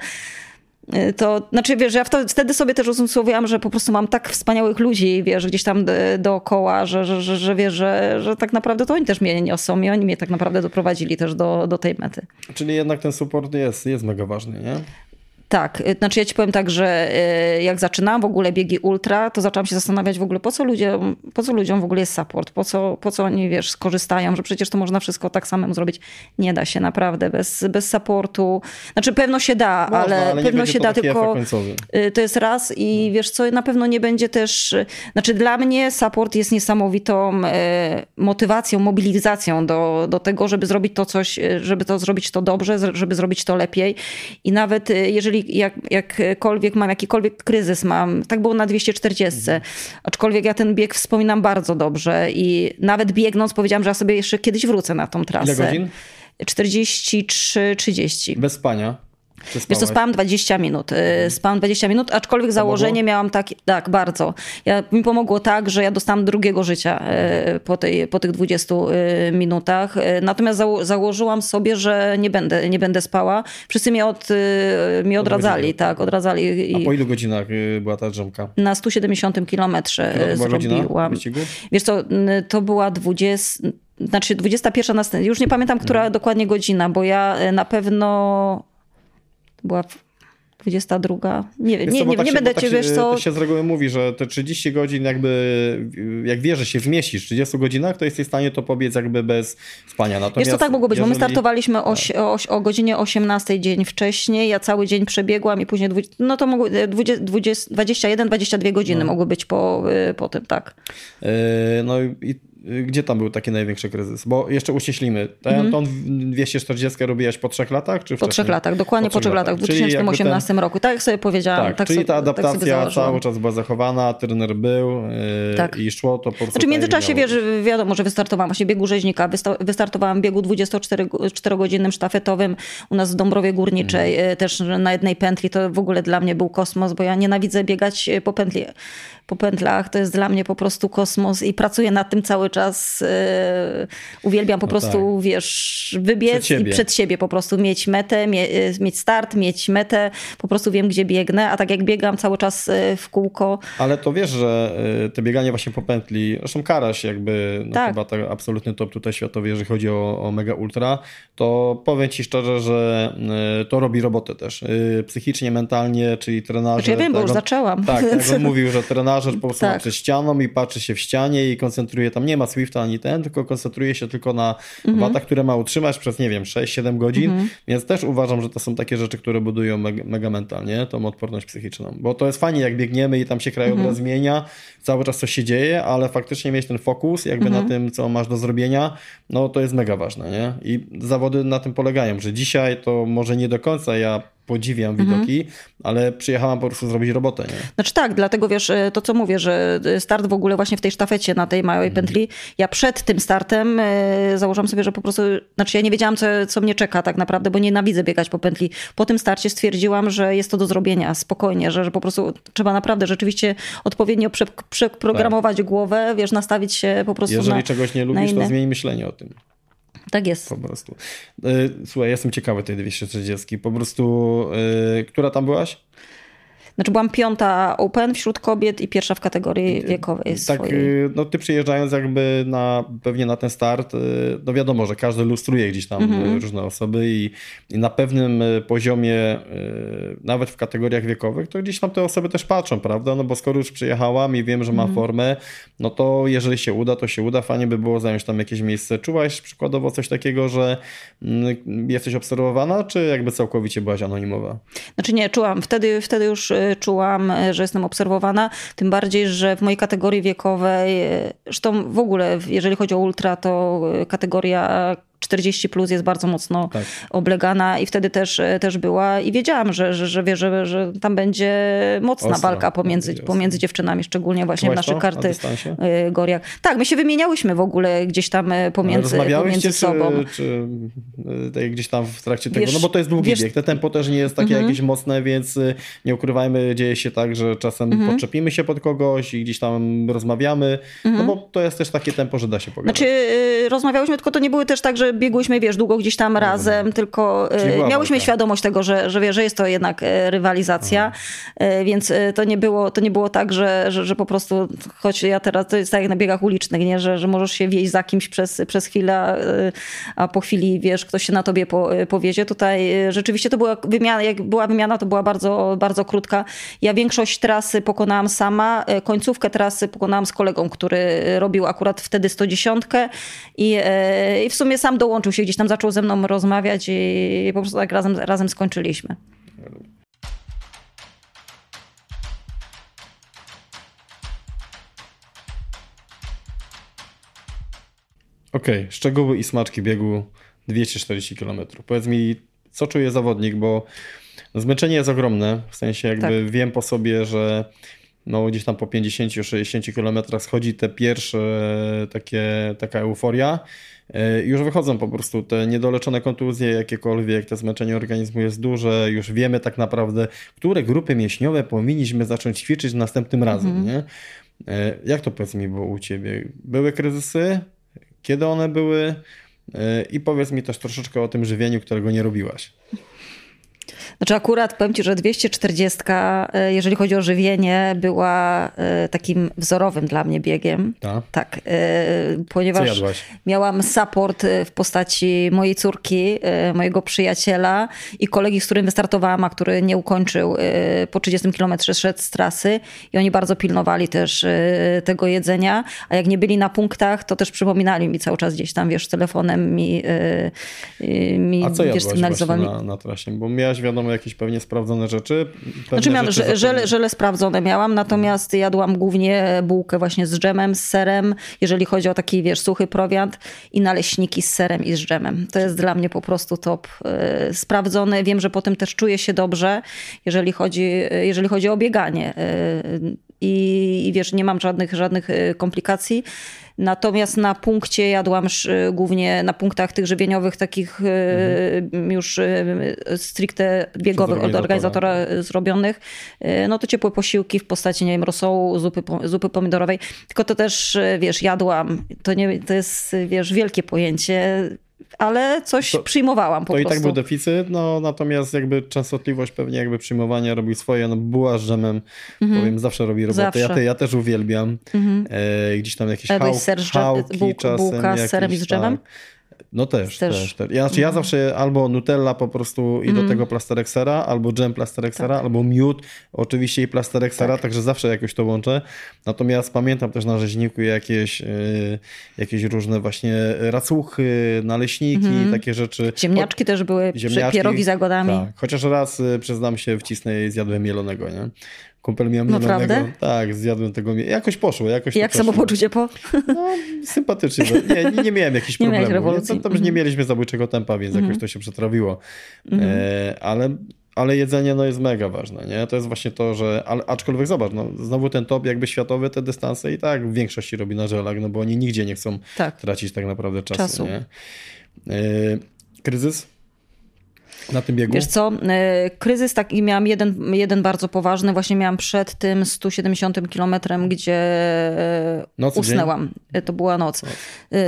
to znaczy, wiesz, ja wtedy sobie też uzmysłowiłam, że po prostu mam tak wspaniałych ludzi, wiesz, gdzieś tam dookoła, że, że, że, że wiesz, że, że tak naprawdę to oni też mnie niosą i oni mnie tak naprawdę doprowadzili też do, do tej mety. Czyli jednak ten support jest, jest mega ważny, nie? Tak, y, znaczy ja ci powiem tak, że y, jak zaczynałam w ogóle biegi ultra, to zaczęłam się zastanawiać w ogóle, po co ludziom, po co ludziom w ogóle jest support, po co, po co oni, wiesz, skorzystają, że przecież to można wszystko tak samemu zrobić. Nie da się naprawdę bez, bez supportu. Znaczy pewno się da, można, ale, ale pewno się da, tylko y, to jest raz i no. wiesz co, na pewno nie będzie też, znaczy dla mnie support jest niesamowitą motywacją, mobilizacją do, do tego, żeby zrobić to coś, żeby to zrobić to dobrze, żeby zrobić to lepiej i nawet jeżeli jeżeli jak, jakkolwiek mam jakikolwiek kryzys mam, tak było na 240, mhm. aczkolwiek ja ten bieg wspominam bardzo dobrze i nawet biegnąc powiedziałam, że ja sobie jeszcze kiedyś wrócę na tą trasę. Ile godzin? 43-30. Bez spania? Wiesz co, spałam 20 minut. Y, mhm. Spałam 20 minut, aczkolwiek założenie miałam tak, tak, bardzo. Ja, mi pomogło tak, że ja dostałam drugiego życia y, po, tej, po tych 20 y, minutach. Natomiast zało założyłam sobie, że nie będę, nie będę spała. Wszyscy mnie, od, mnie odradzali, tak, odradzali. I... A po ilu godzinach była ta drzemka? Na 170 kilometrze zrobiłam. Wiesz co, to była 20 znaczy 21 następna, już nie pamiętam, która hmm. dokładnie godzina, bo ja na pewno była 22. Nie, nie, nie, tak nie się, będę tak cię, wiesz co... To się z reguły mówi, że te 30 godzin jakby, jak wiesz, że się wmieścisz w 30 godzinach, to jesteś w stanie to pobiec jakby bez spania. Natomiast Jest to tak mogło być, jeżeli... bo my startowaliśmy o, tak. o, o godzinie 18 dzień wcześniej, ja cały dzień przebiegłam i później, 20, no to mogły 21-22 godziny no. mogły być po, y, po tym, tak. Yy, no i gdzie tam był taki największy kryzys? Bo jeszcze uściślimy. Ten, -hmm. Tą 240 robiłaś po trzech latach? Czy po trzech latach, dokładnie po trzech latach, w 2018 ten... roku. Tak jak sobie powiedziałam. Tak, tak czyli ta tak adaptacja tak cały czas była zachowana, trener był yy, tak. i szło to po prostu. Znaczy w międzyczasie wiesz, wiadomo, że wystartowałam właśnie biegu rzeźnika, wystartowałam biegu 24-godzinnym sztafetowym u nas w Dąbrowie Górniczej, mm. też na jednej pętli. To w ogóle dla mnie był kosmos, bo ja nienawidzę biegać po pętli po pętlach. To jest dla mnie po prostu kosmos i pracuję nad tym cały czas. E, uwielbiam po no prostu, tak. wiesz, wybiec przed i przed siebie po prostu mieć metę, mie e, mieć start, mieć metę. Po prostu wiem, gdzie biegnę, a tak jak biegam cały czas e, w kółko. Ale to wiesz, że te bieganie właśnie po pętli, zresztą Karaś jakby, no tak. chyba to absolutny top tutaj światowy, jeżeli chodzi o, o mega ultra, to powiem ci szczerze, że to robi robotę też. Psychicznie, mentalnie, czyli trenerze. Znaczy ja wiem, bo już zaczęłam. Tak, jak on (laughs) mówił, że trenerze menadżer po prostu tak. przed ścianą i patrzy się w ścianie i koncentruje, tam nie ma Swifta ani ten, tylko koncentruje się tylko na mhm. watach, które ma utrzymać przez, nie wiem, 6-7 godzin, mhm. więc też uważam, że to są takie rzeczy, które budują mega, mega mentalnie tą odporność psychiczną, bo to jest fajnie, jak biegniemy i tam się krajobraz mhm. zmienia, cały czas coś się dzieje, ale faktycznie mieć ten fokus jakby mhm. na tym, co masz do zrobienia, no to jest mega ważne, nie? I zawody na tym polegają, że dzisiaj to może nie do końca ja podziwiam mhm. widoki, mhm. ale przyjechałam po prostu zrobić robotę. Nie? Znaczy tak, dlatego wiesz, e, to co mówię, że e, start w ogóle właśnie w tej sztafecie na tej małej mhm. pętli, ja przed tym startem e, założyłam sobie, że po prostu, znaczy ja nie wiedziałam, co, co mnie czeka tak naprawdę, bo nienawidzę biegać po pętli. Po tym starcie stwierdziłam, że jest to do zrobienia spokojnie, że, że po prostu trzeba naprawdę rzeczywiście odpowiednio prze, przeprogramować tak. głowę, wiesz, nastawić się po prostu Jeżeli na czegoś nie lubisz, to zmień myślenie o tym. Tak jest. Po prostu. E, słuchaj, jestem ciekawy tej 240. Po prostu, yy, która tam byłaś? Znaczy byłam piąta Open wśród kobiet i pierwsza w kategorii wiekowej Tak, swojej. Y, no ty przyjeżdżając jakby na, pewnie na ten start, y, no wiadomo, że każdy lustruje gdzieś tam -hmm. różne osoby i, i, na pewnym poziomie, nawet w kategoriach wiekowych, to gdzieś tam te osoby też patrzą, prawda? No bo skoro już przyjechałam i wiem, że ma -hmm. formę, no to jeżeli się uda, to się uda. Fajnie by było zająć tam jakieś miejsce. Czułaś przykładowo coś takiego, że mm, jesteś obserwowana, czy jakby całkowicie byłaś anonimowa? Znaczy nie, czułam. Wtedy, wtedy już czułam, że jestem obserwowana. Tym bardziej, że w mojej kategorii wiekowej, zresztą w ogóle, jeżeli chodzi o ultra, to kategoria 40 plus jest bardzo mocno tak. oblegana i wtedy też, też była i wiedziałam, że, że, że, że, że tam będzie mocna Ostra. walka pomiędzy, pomiędzy dziewczynami, szczególnie właśnie w naszych karty y, goriach. Tak, my się wymieniałyśmy w ogóle gdzieś tam y, pomiędzy, pomiędzy sobą. Czy, czy gdzieś tam w trakcie tego, wiesz, no bo to jest długi wiesz, bieg, te tempo też nie jest takie mm -hmm. jakieś mocne, więc nie ukrywajmy, dzieje się tak, że czasem mm -hmm. podczepimy się pod kogoś i gdzieś tam rozmawiamy, mm -hmm. no mhm. bo to jest też takie tempo, że da się pogadać. Znaczy rozmawiałyśmy, tylko to nie były też tak, że biegłyśmy, wiesz, długo gdzieś tam razem, tylko e, miałyśmy świadomość tego, że, że, że jest to jednak e, rywalizacja, mhm. więc to nie było, to nie było tak, że, że, że po prostu, choć ja teraz, to jest tak jak na biegach ulicznych, nie? Że, że możesz się wieść za kimś przez, przez chwilę, a po chwili, wiesz, ktoś się na tobie po, powiezie. Tutaj rzeczywiście to była wymiana, jak była wymiana, to była bardzo, bardzo krótka. Ja większość trasy pokonałam sama, końcówkę trasy pokonałam z kolegą, który robił akurat wtedy 110 i, i w sumie sam dołączył się gdzieś tam zaczął ze mną rozmawiać i po prostu tak razem, razem skończyliśmy. Okej, okay. szczegóły i smaczki biegu 240 km. Powiedz mi, co czuje zawodnik, bo zmęczenie jest ogromne, w sensie jakby tak. wiem po sobie, że no gdzieś tam po 50-60 km schodzi te pierwsze takie, taka euforia już wychodzą po prostu te niedoleczone kontuzje, jakiekolwiek, te zmęczenie organizmu jest duże, już wiemy tak naprawdę, które grupy mięśniowe powinniśmy zacząć ćwiczyć następnym razem, mhm. nie? E, jak to powiedz mi było u Ciebie? Były kryzysy? Kiedy one były? E, I powiedz mi też troszeczkę o tym żywieniu, którego nie robiłaś. Znaczy akurat powiem Ci, że 240, e, jeżeli chodzi o żywienie, była e, takim wzorowym dla mnie biegiem. Ta? Tak, e, ponieważ miałam support w postaci mojej córki, mojego przyjaciela i kolegi, z którym wystartowałam, a który nie ukończył po 30 kilometrze szedł z trasy i oni bardzo pilnowali też tego jedzenia, a jak nie byli na punktach, to też przypominali mi cały czas gdzieś tam, wiesz, telefonem mi, mi a co sygnalizowali. Na, na trasie? Bo miałaś wiadomo jakieś pewnie sprawdzone rzeczy. Znaczy miałam rzeczy żele, żele sprawdzone miałam, natomiast jadłam głównie bułkę właśnie z dżemem, z serem, jeżeli chodzi o taki, wiesz, suchy prowiant i naleśniki z serem i z dżemem. To jest dla mnie po prostu top y, sprawdzone. Wiem, że potem też czuję się dobrze, jeżeli chodzi, jeżeli chodzi o bieganie. Y, i, i wiesz, nie mam żadnych, żadnych y, komplikacji. Natomiast na punkcie jadłam głównie na punktach tych żywieniowych, takich y, mhm. już y, stricte biegowych od organizatora zrobionych, no to ciepłe posiłki w postaci, nie wiem, rosołu, zupy, zupy pomidorowej. Tylko to też, wiesz, jadłam. To, nie, to jest, wiesz, wielkie pojęcie ale coś to, przyjmowałam po to prostu. To i tak był deficyt, no natomiast jakby częstotliwość pewnie jakby przyjmowania robił swoje, no była z dżemem, mhm. powiem, zawsze robi robotę. Zawsze. Ja, te, ja też uwielbiam. Mhm. E, gdzieś tam jakieś hał, hałki bułka, czasem. Bułka z serem i z? Tak. No też, też. też, też. Ja, znaczy ja zawsze albo Nutella po prostu i do mhm. tego plasterek sera, albo dżem plasterek sera, tak. albo miód, oczywiście i plasterek sera, tak. także zawsze jakoś to łączę. Natomiast pamiętam też na rzeźniku jakieś, yy, jakieś różne właśnie racuchy, naleśniki, mm. takie rzeczy. Ziemniaczki też były, ziemniaczki, pierogi z jagodami. Tak. Chociaż raz, y, przyznam się, w Cisnej zjadłem mielonego, nie? Kumpel miał Naprawdę? Tak, zjadłem tego. Jakoś poszło. Jakoś Jak samopoczucie po? No, sympatycznie. Nie, nie, miałem jakichś (laughs) nie problemów. Nie, nie mieliśmy zabójczego tempa, więc jakoś to się przetrawiło. E, ale ale jedzenie no, jest mega ważne, nie? To jest właśnie to, że, ale, aczkolwiek zobacz, no, znowu ten top jakby światowy, te dystanse i tak w większości robi na żelach, no bo oni nigdzie nie chcą tak. tracić tak naprawdę czasu, czasu. nie? E, kryzys? Na tym biegu? Wiesz co, e, kryzys taki miałam jeden, jeden bardzo poważny, właśnie miałam przed tym 170 kilometrem, gdzie e, noc, usnęłam. Dzień? E, to była noc. noc.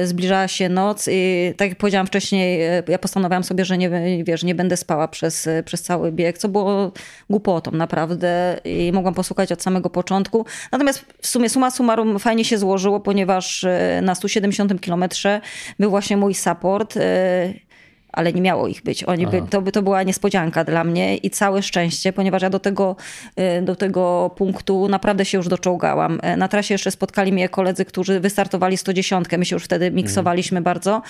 Zbliżała się noc i tak jak powiedziałam wcześniej, ja postanowiłam sobie, że nie, wiesz, nie będę spała przez, przez cały bieg, co było głupotą naprawdę i mogłam posłuchać od samego początku. Natomiast w sumie suma summarum fajnie się złożyło, ponieważ na 170 kilometrze był właśnie mój support ale nie miało ich być. Oni by, to, by, to była niespodzianka dla mnie i całe szczęście, ponieważ ja do tego, y, do tego punktu naprawdę się już doczołgałam. E, na trasie jeszcze spotkali mnie koledzy, którzy wystartowali 110. My się już wtedy miksowaliśmy mhm. bardzo.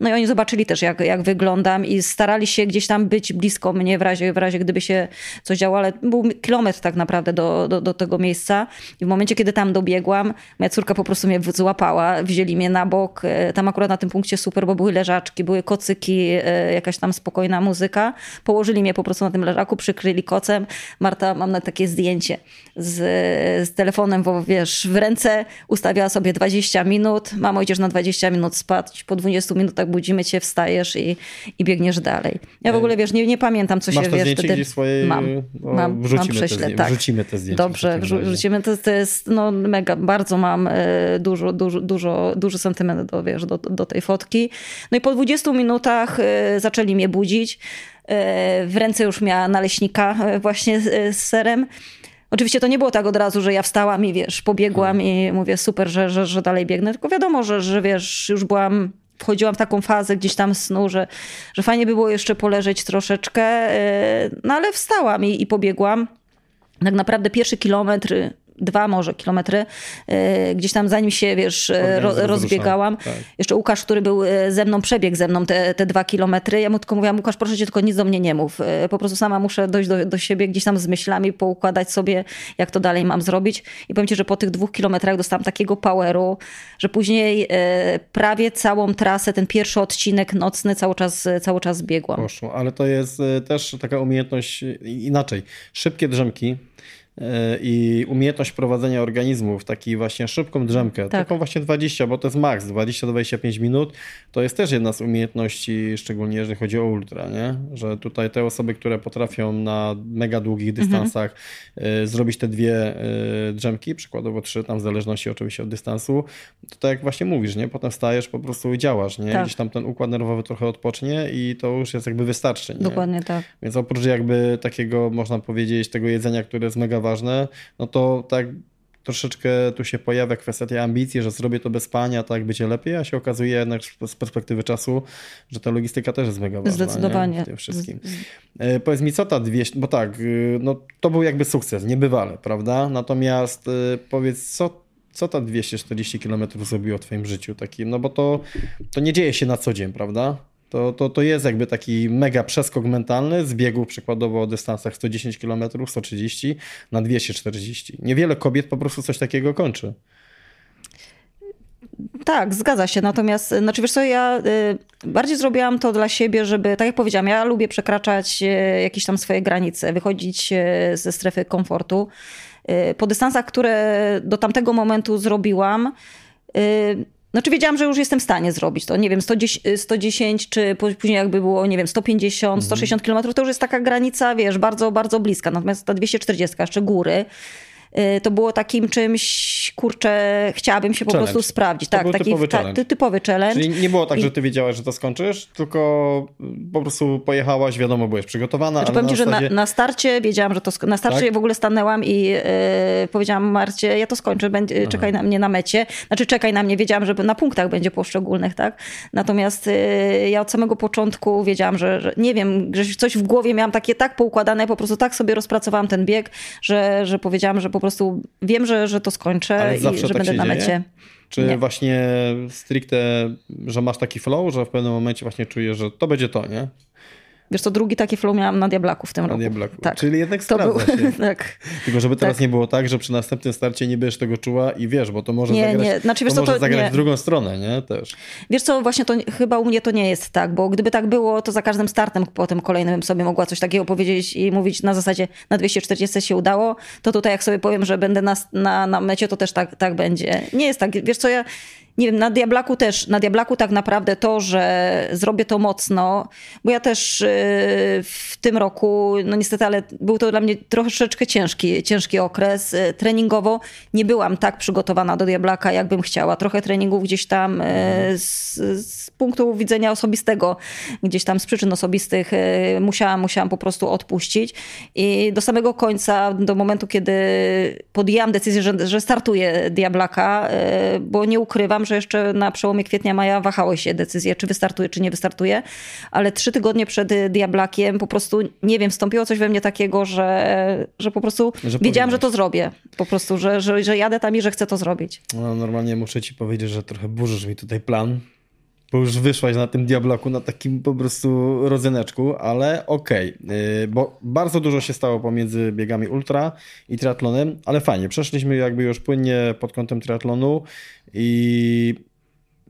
No i oni zobaczyli też, jak, jak wyglądam i starali się gdzieś tam być blisko mnie w razie, w razie gdyby się coś działo, ale był kilometr tak naprawdę do, do, do tego miejsca. I w momencie, kiedy tam dobiegłam, moja córka po prostu mnie złapała, wzięli mnie na bok. E, tam akurat na tym punkcie super, bo były leżaczki, były kocyki, jakaś tam spokojna muzyka. Położyli mnie po prostu na tym leżaku, przykryli kocem. Marta, mam na takie zdjęcie z, z telefonem, bo wiesz, w ręce ustawiała sobie 20 minut. Mamo, idziesz na 20 minut spać, po 20 minutach budzimy cię, wstajesz i, i biegniesz dalej. Ja w ogóle, wiesz, nie, nie pamiętam, co Masz się, wiesz, wtedy... Swojej... Mam, no, mam, mam prześlę, tak. Wrzucimy te zdjęcia. Dobrze, wrzucimy. To, to jest no, mega, bardzo mam e, dużo, dużo, dużo, duży sentyment do, wiesz, do, do tej fotki. No i po 20 minutach e, zaczęli mnie budzić. E, w ręce już miała naleśnika e, właśnie z serem. Oczywiście to nie było tak od razu, że ja wstałam i wiesz, pobiegłam i mówię super, że, że, że dalej biegnę, tylko wiadomo, że, że wiesz, już byłam, wchodziłam w taką fazę gdzieś tam snu, że, że fajnie by było jeszcze poleżeć troszeczkę, no ale wstałam i, i pobiegłam. Tak naprawdę pierwszy kilometr dwa może kilometry, e, gdzieś tam zanim się, wiesz, e, ro, rozbiegałam. Tak. Jeszcze Łukasz, który był e, ze mną, przebiegł ze mną te, te dwa kilometry. Ja mu tylko mówiłam, Łukasz, proszę cię, tylko nic do mnie nie mów. Po prostu sama muszę dojść do, do siebie gdzieś tam z myślami, poukładać sobie, jak to dalej mam zrobić. I powiem ci, że po tych dwóch kilometrach dostałam takiego poweru, że później prawie całą trasę, ten pierwszy odcinek nocny cały czas, cały czas biegłam. Poszło, ale to jest też taka umiejętność inaczej. Szybkie drzemki, i umiejętność prowadzenia organizmu w takiej właśnie szybką drzemkę, tak. taką właśnie 20, bo to jest maks, 20-25 minut, to jest też jedna z umiejętności, szczególnie jeżeli chodzi o ultra, nie? że tutaj te osoby, które potrafią na mega długich mhm. dystansach mhm. zrobić te dwie y, drzemki, przykładowo trzy, tam w zależności oczywiście od dystansu, to tak jak właśnie mówisz, nie? potem stajesz po prostu i działasz, nie? Tak. gdzieś tam ten układ nerwowy trochę odpocznie i to już jest jakby wystarczy. Nie? Dokładnie tak. Więc oprócz jakby takiego, można powiedzieć, tego jedzenia, które jest mega ważne, no to tak troszeczkę tu się pojawia kwestia tej ambicji, że zrobię to bez spania, tak będzie lepiej, a się okazuje jednak z perspektywy czasu, że ta logistyka też jest mega ważna. Zdecydowanie. Nie? W tym wszystkim. E, powiedz mi, co ta 200, bo tak, y, no to był jakby sukces, niebywale, prawda? Natomiast y, powiedz, co co ta 240 km zrobiło w twoim życiu takim, no bo to, to nie dzieje się na co dzień, prawda? To, to, to jest jakby taki mega przeskok mentalny z biegu przykładowo o dystansach 110 km, 130 na 240. Niewiele kobiet po prostu coś takiego kończy. Tak, zgadza się. Natomiast, znaczy wiesz co, ja y, bardziej zrobiłam to dla siebie, żeby, tak jak powiedziałam, ja lubię przekraczać y, jakieś tam swoje granice, wychodzić y, ze strefy komfortu. Po dystansach, które do tamtego momentu zrobiłam, znaczy wiedziałam, że już jestem w stanie zrobić to. Nie wiem, 110, 110 czy później jakby było, nie wiem, 150, mhm. 160 km, to już jest taka granica, wiesz, bardzo, bardzo bliska. Natomiast ta 240, jeszcze góry, Y, to było takim czymś, kurczę, chciałabym się po challenge. prostu sprawdzić. To tak, taki typowy ta, challenge. typowy challenge. Czyli nie było tak, I... że ty wiedziałaś, że to skończysz, tylko po prostu pojechałaś, wiadomo, byłeś przygotowana. Znaczy, powiem ci, zasadzie... że na, na, starcie wiedziałam, że to na starcie tak? w ogóle stanęłam i yy, powiedziałam Marcie, ja to skończę, będzie, czekaj na mnie na mecie. Znaczy czekaj na mnie, wiedziałam, że na punktach będzie poszczególnych, tak? Natomiast yy, ja od samego początku wiedziałam, że, że, nie wiem, że coś w głowie miałam takie tak poukładane, po prostu tak sobie rozpracowałam ten bieg, że, że powiedziałam, że po prostu wiem, że, że to skończę i że tak będę na mecie. Czy nie. właśnie stricte, że masz taki flow, że w pewnym momencie właśnie czujesz, że to będzie to, nie? Wiesz co, drugi taki flow miałam na Diablaku w tym na roku. Diablaku. Tak. Czyli jednak sprawdza był... się. (laughs) tak. Tylko żeby teraz tak. nie było tak, że przy następnym starcie nie będziesz tego czuła i wiesz, bo to może nie, zagrać, nie. Znaczy, wiesz, to, to może zagrać nie. w drugą stronę, nie? Też. Wiesz co, właśnie to chyba u mnie to nie jest tak, bo gdyby tak było, to za każdym startem potem kolejnym sobie mogła coś takiego powiedzieć i mówić na zasadzie na 240 się udało, to tutaj jak sobie powiem, że będę na, na, na mecie, to też tak, tak będzie. Nie jest tak. Wiesz co, ja nie wiem, na Diablaku też, na Diablaku tak naprawdę to, że zrobię to mocno, bo ja też y, w tym roku, no niestety, ale był to dla mnie troszeczkę ciężki, ciężki okres. Y, treningowo nie byłam tak przygotowana do Diablaka, jakbym chciała. Trochę treningów gdzieś tam y, z, z punktu widzenia osobistego, gdzieś tam z przyczyn osobistych musiałam, musiałam po prostu odpuścić. I do samego końca, do momentu, kiedy podjęłam decyzję, że, że startuję Diablaka, bo nie ukrywam, że jeszcze na przełomie kwietnia, maja wahały się decyzje, czy wystartuje, czy nie wystartuje, ale trzy tygodnie przed Diablakiem po prostu, nie wiem, wstąpiło coś we mnie takiego, że, że po prostu że wiedziałam, że to zrobię. Po prostu, że, że, że jadę tam i że chcę to zrobić. No, normalnie muszę ci powiedzieć, że trochę burzysz mi tutaj plan, bo już wyszłaś na tym Diablaku na takim po prostu rodzyneczku, ale okej, okay, bo bardzo dużo się stało pomiędzy biegami ultra i triatlonem, ale fajnie, przeszliśmy jakby już płynnie pod kątem triatlonu i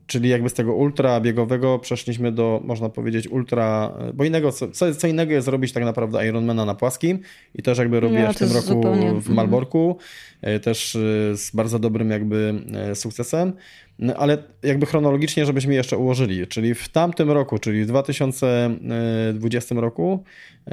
czyli jakby z tego ultra biegowego przeszliśmy do, można powiedzieć, ultra, bo innego, co, co innego jest robić tak naprawdę Ironmana na płaskim i też jakby robię no, w tym roku zupełnie... w Malborku, mhm. też e, z bardzo dobrym jakby e, sukcesem. No, ale jakby chronologicznie, żebyśmy jeszcze ułożyli, czyli w tamtym roku, czyli w 2020 roku e,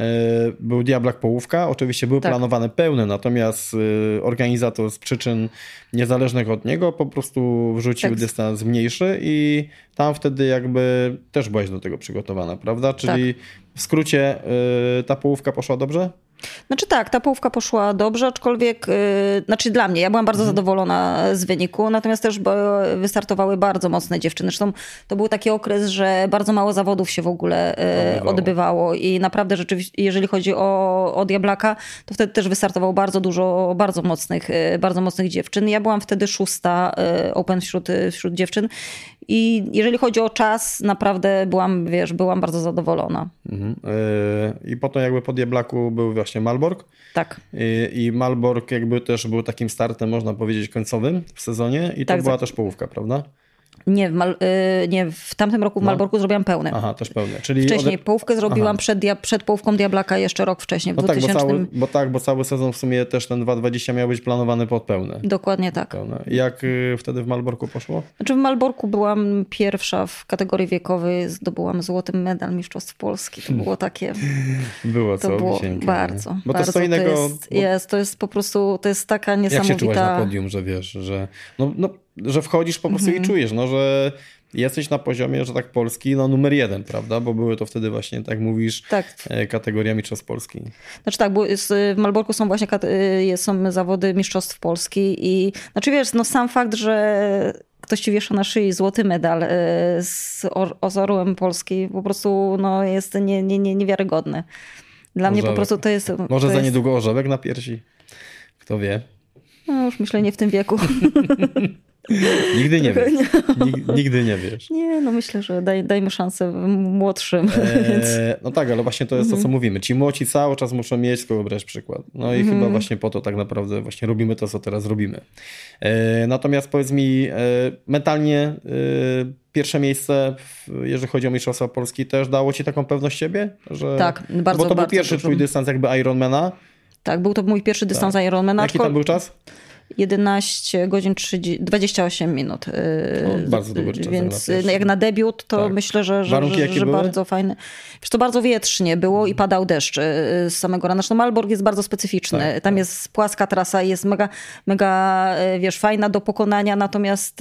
był Diablak Połówka, oczywiście były tak. planowane pełne, natomiast e, organizator z przyczyn niezależnych od niego po prostu wrzucił tak. dystans mniejszy i tam wtedy jakby też byłaś do tego przygotowana, prawda? Czyli tak. w skrócie e, ta połówka poszła dobrze? Znaczy tak, ta połówka poszła dobrze, aczkolwiek, yy, znaczy dla mnie, ja byłam bardzo mhm. zadowolona z wyniku, natomiast też wystartowały bardzo mocne dziewczyny. Zresztą to był taki okres, że bardzo mało zawodów się w ogóle yy, odbywało i naprawdę rzeczywiście, jeżeli chodzi o, o Diablaka, to wtedy też wystartowało bardzo dużo bardzo mocnych, yy, bardzo mocnych dziewczyn. Ja byłam wtedy szósta y, open wśród, wśród dziewczyn i jeżeli chodzi o czas, naprawdę byłam, wiesz, byłam bardzo zadowolona. Mhm. Yy, I potem jakby po Diablaku był właśnie Malbork. Tak. I, I Malbork jakby też był takim startem, można powiedzieć, końcowym w sezonie i to tak, była tak. też połówka, prawda? Nie, w, Mal, y, nie, w tamtym roku w no. Malborku zrobiłam pełne. Aha, też pełne. Czyli wcześniej ode... połówkę zrobiłam przed, przed połówką Diablaka jeszcze rok wcześniej, w no 2000. Tak bo, cały, bo tak, bo cały sezon w sumie też ten 2.20 miał być planowany pod pełne. Dokładnie tak. Pełne. Jak y, wtedy w Malborku poszło? Znaczy w Malborku byłam pierwsza w kategorii wiekowej, zdobyłam złoty medal Mistrzostw Polski. To było takie... było co? To było bardzo, Bo bardzo. To, innego, to jest, bo... jest, to jest po prostu, to jest taka niesamowita... Jak się czułaś na podium, że wiesz, że no, no że wchodzisz po prostu mhm. i czujesz, no, że jesteś na poziomie, że tak Polski, no numer jeden, prawda? Bo były to wtedy właśnie, tak mówisz, tak. E, kategoria Mistrzostw Polski. Znaczy tak, bo w Malborku są właśnie e, są zawody Mistrzostw Polski i znaczy wiesz, no sam fakt, że ktoś ci wiesza na szyi złoty medal e, z, z orłem Polski po prostu no, jest nie, nie, nie, niewiarygodny. Dla mnie po prostu to jest... Może to za jest... niedługo orzełek na piersi? Kto wie? No już myślę nie w tym wieku. (laughs) Nigdy nie wiesz. Nigdy nie wiesz. Nie, no myślę, że daj, dajmy szansę młodszym. (laughs) Eee, no tak, ale właśnie to jest to, co mhm. mówimy. Ci młodzi cały czas muszą mieć, z kogo brać przykład. No i chyba mhm. właśnie po to tak naprawdę właśnie robimy to, co teraz robimy. Eee, natomiast powiedz mi, e, mentalnie e, pierwsze miejsce, jeżeli chodzi o Mistrzostwa Polski, też dało ci taką pewność siebie? Że... Tak, bardzo Bo to bardzo był pierwszy twój dystans jakby Ironmana. Tak, był to mój pierwszy dystans tak. Ironmana. Jaki tam był czas? 11 godzin 30, 28 minut. No, bardzo dobry czas. Więc na jak na debiut, to tak. myślę, że, że, że, że bardzo fajny. Wiesz, to bardzo wietrznie było i padał deszcz y, z samego rana. Zresztą Malbork jest bardzo specyficzny. Tak, Tam tak. jest płaska trasa, jest mega, mega y, wiesz, fajna do pokonania, natomiast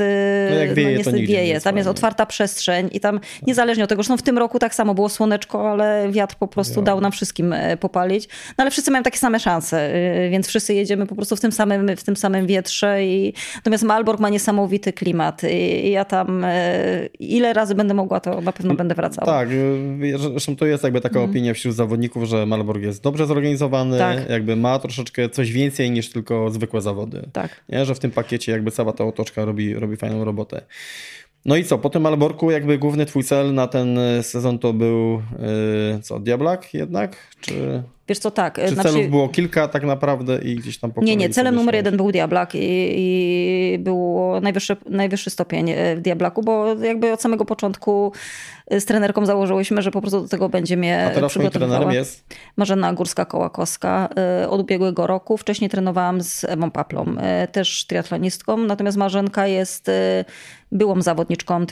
no jak wieje, no, niestety to wieje. Tam jest otwarta przestrzeń i tam niezależnie od tego, że w tym roku tak samo było słoneczko, ale wiatr po prostu dał nam wszystkim popalić. No ale wszyscy mają takie same szanse, więc wszyscy jedziemy po prostu w tym samym, w tym samym samym wietrze. I... Natomiast Malbork ma niesamowity klimat i ja tam e, ile razy będę mogła, to na pewno będę wracała. Tak, e, zresztą to jest jakby taka mm. opinia wśród zawodników, że Malbork jest dobrze zorganizowany, tak. jakby ma troszeczkę coś więcej niż tylko zwykłe zawody. Tak. Nie? Że w tym pakiecie jakby cała ta otoczka robi, robi fajną robotę. No i co, po tym Malborku jakby główny twój cel na ten sezon to był yy, co, Diablak jednak? Czy... Wiesz co, tak. Czy znaczy... celów było kilka tak naprawdę i gdzieś tam po Nie, nie, celem numer jeden był Diablak i, i był najwyższy, najwyższy stopień e, w Diablaku, bo jakby od samego początku e, z trenerką założyłyśmy, że po prostu do tego będzie mnie A teraz trenerem jest? Marzena Górska-Kołakowska e, od ubiegłego roku. Wcześniej trenowałam z Ewą Paplą, też triatlonistką, natomiast Marzenka jest byłą zawodniczką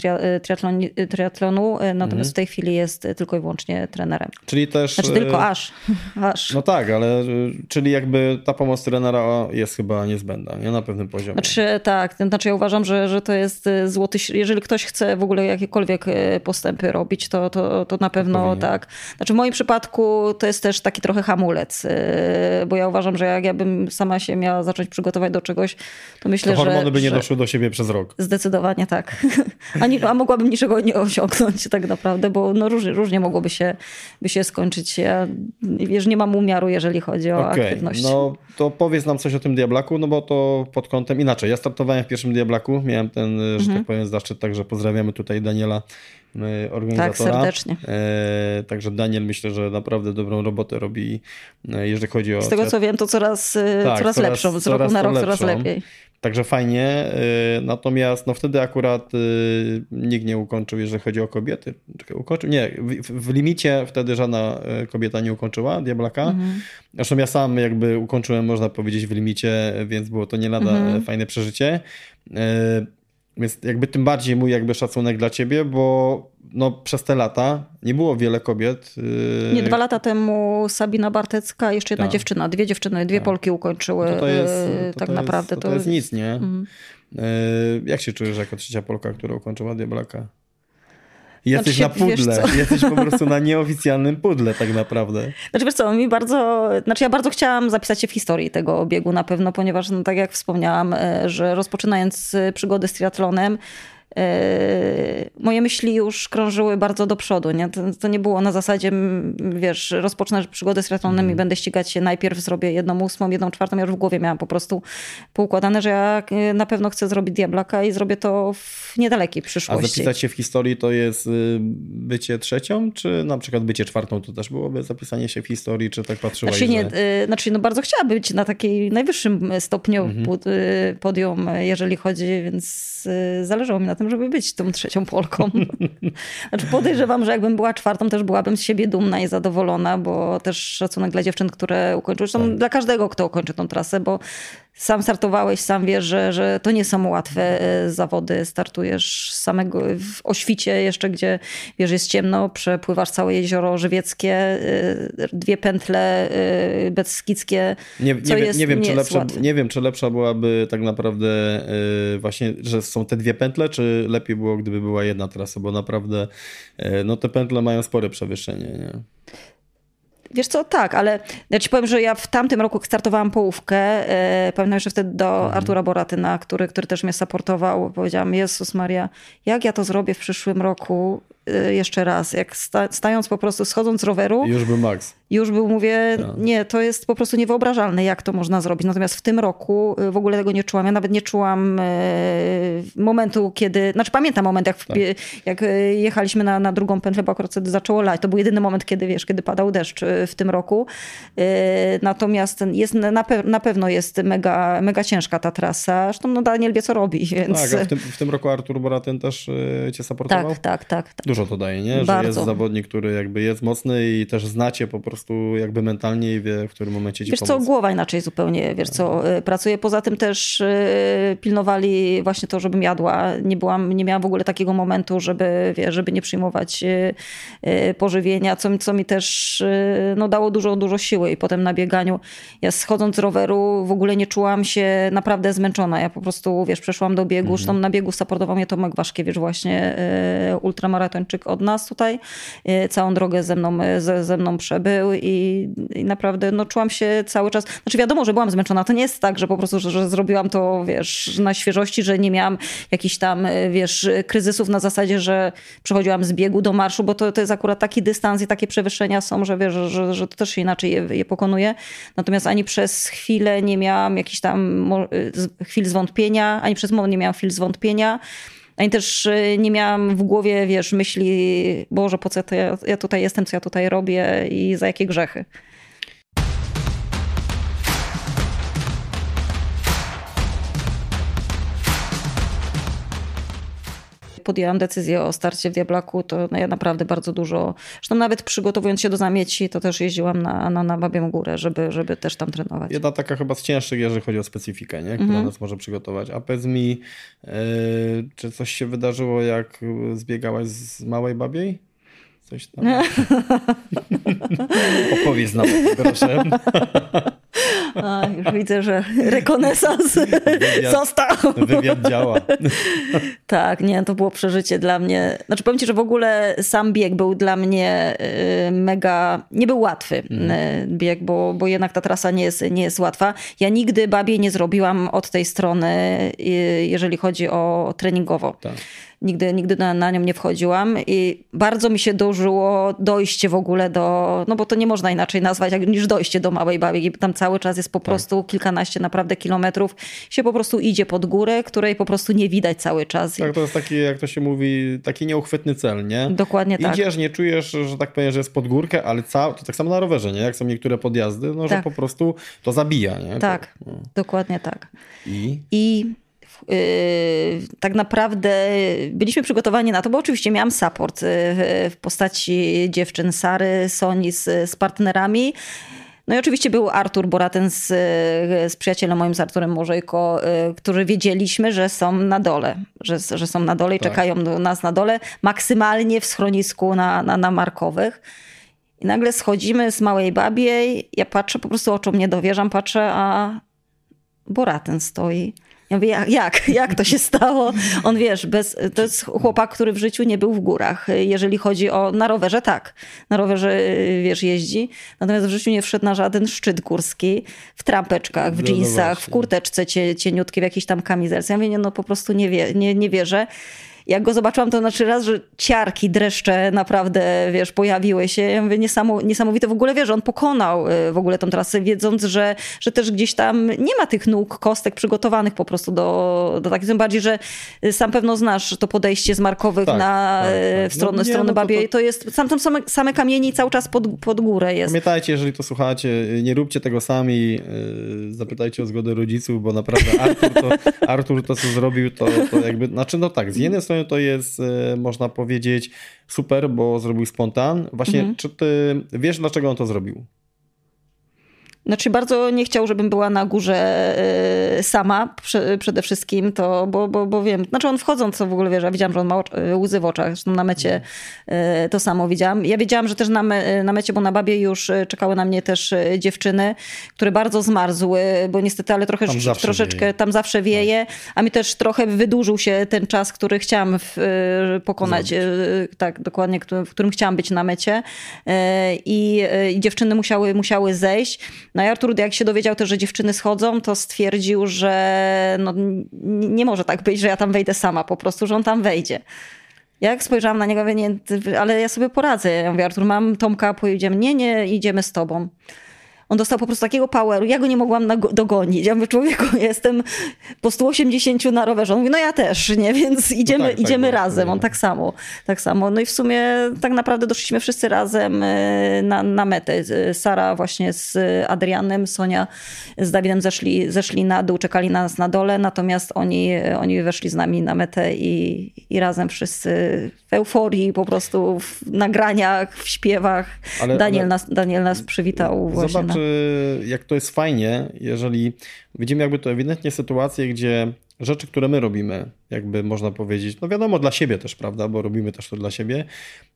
triatlon, triatlonu, natomiast mhm. w tej chwili jest tylko i wyłącznie trenerem. Czyli też... Znaczy tylko aż. Aż. No tak, ale czyli jakby ta pomoc trenera jest chyba niezbędna, nie? Na pewnym poziomie. Znaczy tak, znaczy ja uważam, że, że to jest złoty, jeżeli ktoś chce w ogóle jakiekolwiek postępy robić, to, to, to na pewno tak. Znaczy w moim przypadku to jest też taki trochę hamulec, bo ja uważam, że jak ja bym sama się miała zacząć przygotować do czegoś, to myślę, to hormony że... by nie doszły do siebie przez rok. Zdecydowanie tak. (laughs) A, nie, a mogłabym niczego nie osiągnąć tak naprawdę, bo no różnie, różnie mogłoby się, by się skończyć. Ja wiesz, nie mam umiaru, jeżeli chodzi o okay. aktywność. No to powiedz nam coś o tym Diablaku, no bo to pod kątem inaczej. Ja startowałem w pierwszym Diablaku, miałem ten, że tak mhm. tak powiem, zaszczyt, także pozdrawiamy tutaj Daniela organizatora. Tak, serdecznie. E, także Daniel myślę, że naprawdę dobrą robotę robi, e, jeżeli chodzi o... Z tego co wiem, to coraz, e, tak, coraz, coraz lepszą, z roku na rok coraz lepiej. Także fajnie. Natomiast no wtedy akurat nikt nie ukończył, jeżeli chodzi o kobiety. Ukończył? Nie, w, w limicie wtedy żadna kobieta nie ukończyła Diablaka. Mhm. Zresztą ja sam jakby ukończyłem, można powiedzieć, w limicie, więc było to nie lada mhm. fajne przeżycie. Więc jakby tym bardziej mój jakby szacunek dla ciebie, bo no, przez te lata nie było wiele kobiet. Yy... Nie, dwa lata temu Sabina Bartecka, jeszcze jedna tak. dziewczyna, dwie dziewczyny, dwie tak. Polki ukończyły. To, to jest, to tak naprawdę. Jest, to, to jest nic, nie? Mm. Jak się czujesz jako trzecia Polka, która ukończyła Diablaka? Jesteś znaczy, na pudle. (laughs) Jesteś po prostu na nieoficjalnym pudle tak naprawdę. Znaczy wiesz co, mi bardzo, znaczy ja bardzo chciałam zapisać się w historii tego biegu na pewno, ponieważ no, tak jak wspomniałam, e, że rozpoczynając przygody z triatlonem, moje myśli już krążyły bardzo do przodu. Nie? To, to nie było na zasadzie, wiesz, rozpocznę przygodę z triatlonem mm. i mhm. będę ścigać się, najpierw zrobię jedną ósmą, jedną czwartą. Ja już w głowie miałam po prostu poukładane, że ja y, na pewno chcę zrobić Diablaka i zrobię to w niedalekiej przyszłości. A zapisać się w historii to jest y, bycie trzecią, czy na przykład bycie czwartą to też byłoby zapisanie się w historii, czy tak patrzyłaś? Znaczy, nie, że... znaczy no bardzo chciałabym być na takiej najwyższym stopniu -hmm. podium, jeżeli chodzi, więc zależało mi na tym, żeby być tą trzecią Polką. (laughs) Znaczy podejrzewam, że jakbym była czwartą, też byłabym z siebie dumna i zadowolona, bo też szacunek dla dziewczyn, które ukończyły, zresztą tak. dla każdego, kto ukończy tą trasę, bo sam startowałeś, sam wiesz, że, że to nie są łatwe e, zawody. Startujesz samego w Oświcie jeszcze, gdzie wiesz, jest ciemno, przepływasz całe jezioro żywieckie, e, dwie pętle e, beskidzkie. Nie, nie, jest, nie, wiem, nie, czy lepsza, nie wiem, czy lepsza byłaby tak naprawdę właśnie, że są te dwie pętle, czy lepiej było, gdyby była jedna trasa, bo naprawdę no, te pętle mają spore przewyższenie. Nie? Wiesz co, tak, ale ja ci powiem, że ja w tamtym roku startowałam połówkę. E, pamiętam jeszcze wtedy do mhm. Artura Boratyna, który, który też mnie supportował. Powiedziałam, Jezus Maria, jak ja to zrobię w przyszłym roku? Y, jeszcze raz, jak sta, stając po prostu, schodząc z roweru. Już był Max. Już był, mówię, tak. nie, to jest po prostu niewyobrażalne, jak to można zrobić. Natomiast w tym roku y, w ogóle tego nie czułam. Ja nawet nie czułam y, momentu, kiedy, znaczy pamiętam moment, jak, tak. jak jechaliśmy na, na drugą pętlę, bo akurat wtedy zaczęło lać. To był jedyny moment, kiedy, wiesz, kiedy padał deszcz w tym roku. Natomiast jest, na, pe na pewno jest mega, mega ciężka ta trasa. Zresztą no Daniel wie, co robi, więc... Tak, w tym, w tym roku Artur Boratyn też cię supportował? Tak, tak, tak. tak dużo to daje, nie? Że Bardzo. jest zawodnik, który jakby jest mocny i też znacie po prostu jakby mentalnie i wie, w którym momencie ci Wiesz pomóc. co, głowa inaczej zupełnie, wiesz co, y, pracuje. Poza tym też y, pilnowali właśnie to, żebym jadła. Nie byłam, nie miałam w ogóle takiego momentu, żeby, wiesz, żeby nie przyjmować y, pożywienia, co, co mi też no, dało dużo, dużo siły i potem na bieganiu. Ja schodząc z roweru w ogóle nie czułam się naprawdę zmęczona. Ja po prostu, wiesz, przeszłam do biegu, mhm. zresztą na biegu supportował mnie Tomek Waszkiewicz właśnie, ultramaraton Maratończyk od nas tutaj. Y, całą drogę ze mną, y, ze, ze mną przebył i, i, naprawdę no, czułam się cały czas. Znaczy wiadomo, że byłam zmęczona. To nie jest tak, że po prostu, że, że zrobiłam to, wiesz, na świeżości, że nie miałam jakichś tam, y, wiesz, kryzysów na zasadzie, że przechodziłam z biegu do marszu, bo to, to jest akurat taki dystans i takie przewyższenia są, że wiesz, że, że to też się inaczej je, je pokonuje. Natomiast ani przez chwilę nie miałam jakichś tam chwil zwątpienia, ani przez moment nie miałam chwil zwątpienia. Ani też y, nie miałam w głowie, wiesz, myśli, Boże, po co ja, ja tutaj jestem, co ja tutaj robię i za jakie grzechy. Podjęłam decyzję o starcie w Diablaku, to no ja naprawdę bardzo dużo, zresztą nawet przygotowując się do zamieci, to też jeździłam na, na, na Babią Górę, żeby, żeby też tam trenować. Jedna taka chyba z cięższych, jeżeli chodzi o specyfikę, nie? która mhm. nas może przygotować. A powiedz mi, yy, czy coś się wydarzyło, jak zbiegałaś z Małej Babiej? coś tam. (laughs) Opowiedz nam proszę. (laughs) A, już widzę, że rekonesans wywiad, został. Wywiad działa. tak, nie, to było przeżycie dla mnie. Znaczy powiem ci, że w ogóle sam bieg był dla mnie y, mega, nie był łatwy mm. bieg, bo, bo jednak ta trasa nie jest, nie jest łatwa. Ja nigdy babiej nie zrobiłam od tej strony, y, jeżeli chodzi o treningowo. Tak nigdy, nigdy na, na nią nie wchodziłam i bardzo mi się dążyło dojście w ogóle do, no bo to nie można inaczej nazwać jak, niż dojście do Małej Babi. Tam cały czas jest po tak. prostu kilkanaście naprawdę kilometrów, się po prostu idzie pod górę, której po prostu nie widać cały czas. Tak, to jest taki, jak to się mówi, taki nieuchwytny cel, nie? Dokładnie Idziesz, tak. Idziesz, nie czujesz, że tak powiem, że jest pod górkę, ale cały, to tak samo na rowerze, nie? Jak są niektóre podjazdy, no tak. że po prostu to zabija, nie? Tak, to, no. dokładnie tak. I? I tak naprawdę byliśmy przygotowani na to, bo oczywiście miałam support yy, w postaci dziewczyn Sary, Soni z, z partnerami. No i oczywiście był Artur Boraten z, z przyjacielem moim, z Arturem Morzejko, yy, którzy wiedzieliśmy, że są na dole, że, że są na dole i tak. czekają do nas na dole, maksymalnie w schronisku na, na, na Markowych. I nagle schodzimy z Małej Babiej, ja patrzę, po prostu oczom nie dowierzam, patrzę, a Boraten stoi. Ja mówię, jak, (laughs) jak to się stało? On wiesz, bez, to jest chłopak, który w życiu nie był w górach. Jeżeli chodzi o, na rowerze tak, na rowerze wiesz, jeździ, natomiast w życiu nie wszedł na żaden szczyt górski, w trampeczkach, w dżinsach, no, no w kurteczce cieniutkiej, w jakiejś tam kamizelce. Ja mówię, nie, no po prostu nie, wie, nie, nie wierzę jak go zobaczyłam, to znaczy raz, że ciarki, dreszcze naprawdę, wiesz, pojawiły się. Ja mówię, niesamowite w ogóle, wiesz, on pokonał y, w ogóle tą trasę, wiedząc, że, że też gdzieś tam nie ma tych nóg, kostek przygotowanych po prostu do, do takich, tym bardziej, że sam pewno znasz to podejście z Markowych tak, na tak, y, tak. w stronę, no, stronę no, Babiej. To, to... to, jest, sam tam same, same kamienie cały czas pod, pod górę jest. Pamiętajcie, jeżeli to słuchacie, nie róbcie tego sami, y, zapytajcie o zgodę rodziców, bo naprawdę Artur to, (laughs) Artur to co zrobił, to, to jakby, znaczy no tak, z jednej strony to jest, e, można powiedzieć, super, bo zrobił spontan. Właśnie, mhm. czy ty wiesz, dlaczego on to zrobił? Znaczy bardzo nie chciał, żebym była na górze e, sama przede wszystkim, to, bo, bo, bo wiem, znaczy on wchodząc w ogóle wiesz, ja widziałam, że on ma e, łzy w oczach, zresztą na mecie e, to samo widziałam. Ja wiedziałam, że też na, me, na mecie, bo na Babie już czekały na mnie też dziewczyny, które bardzo zmarzły, bo niestety, ale trochę, tam troszeczkę wieje. tam zawsze wieje, a mi też trochę wydłużył się ten czas, który chciałam w, pokonać, Zrobić. tak dokładnie, w którym chciałam być na mecie i, i dziewczyny musiały, musiały zejść. No i Artur, jak się dowiedział też, że dziewczyny schodzą, to stwierdził, że no, nie może tak być, że ja tam wejdę sama, po prostu, że on tam wejdzie. Jak spojrzałam na niego, mówię, nie, ale ja sobie poradzę. Ja mówię, Artur, mam Tomka, pojedziemy. Nie, nie, idziemy z tobą. On dostał po prostu takiego poweru, ja go nie mogłam dogonić. Ja mówię, człowieku, jestem po 180 na rowerze. On mówi, no ja też, nie? Więc idziemy, no tak, tak idziemy tak, razem. On tak samo, tak samo. No i w sumie tak naprawdę doszliśmy wszyscy razem e, na, na metę. Sara właśnie z Adrianem, Sonia z Dawidem zeszli, zeszli na dół, czekali na nas na dole, natomiast oni, oni weszli z nami na metę i, i razem wszyscy w euforii, po prostu w nagraniach, w śpiewach. Ale, Daniel, ale... Nas, Daniel nas przywitał właśnie. Jak to jest fajnie, jeżeli widzimy jakby to ewidentnie sytuację, gdzie rzeczy, które my robimy, jakby można powiedzieć, no wiadomo dla siebie też, prawda, bo robimy też to dla siebie,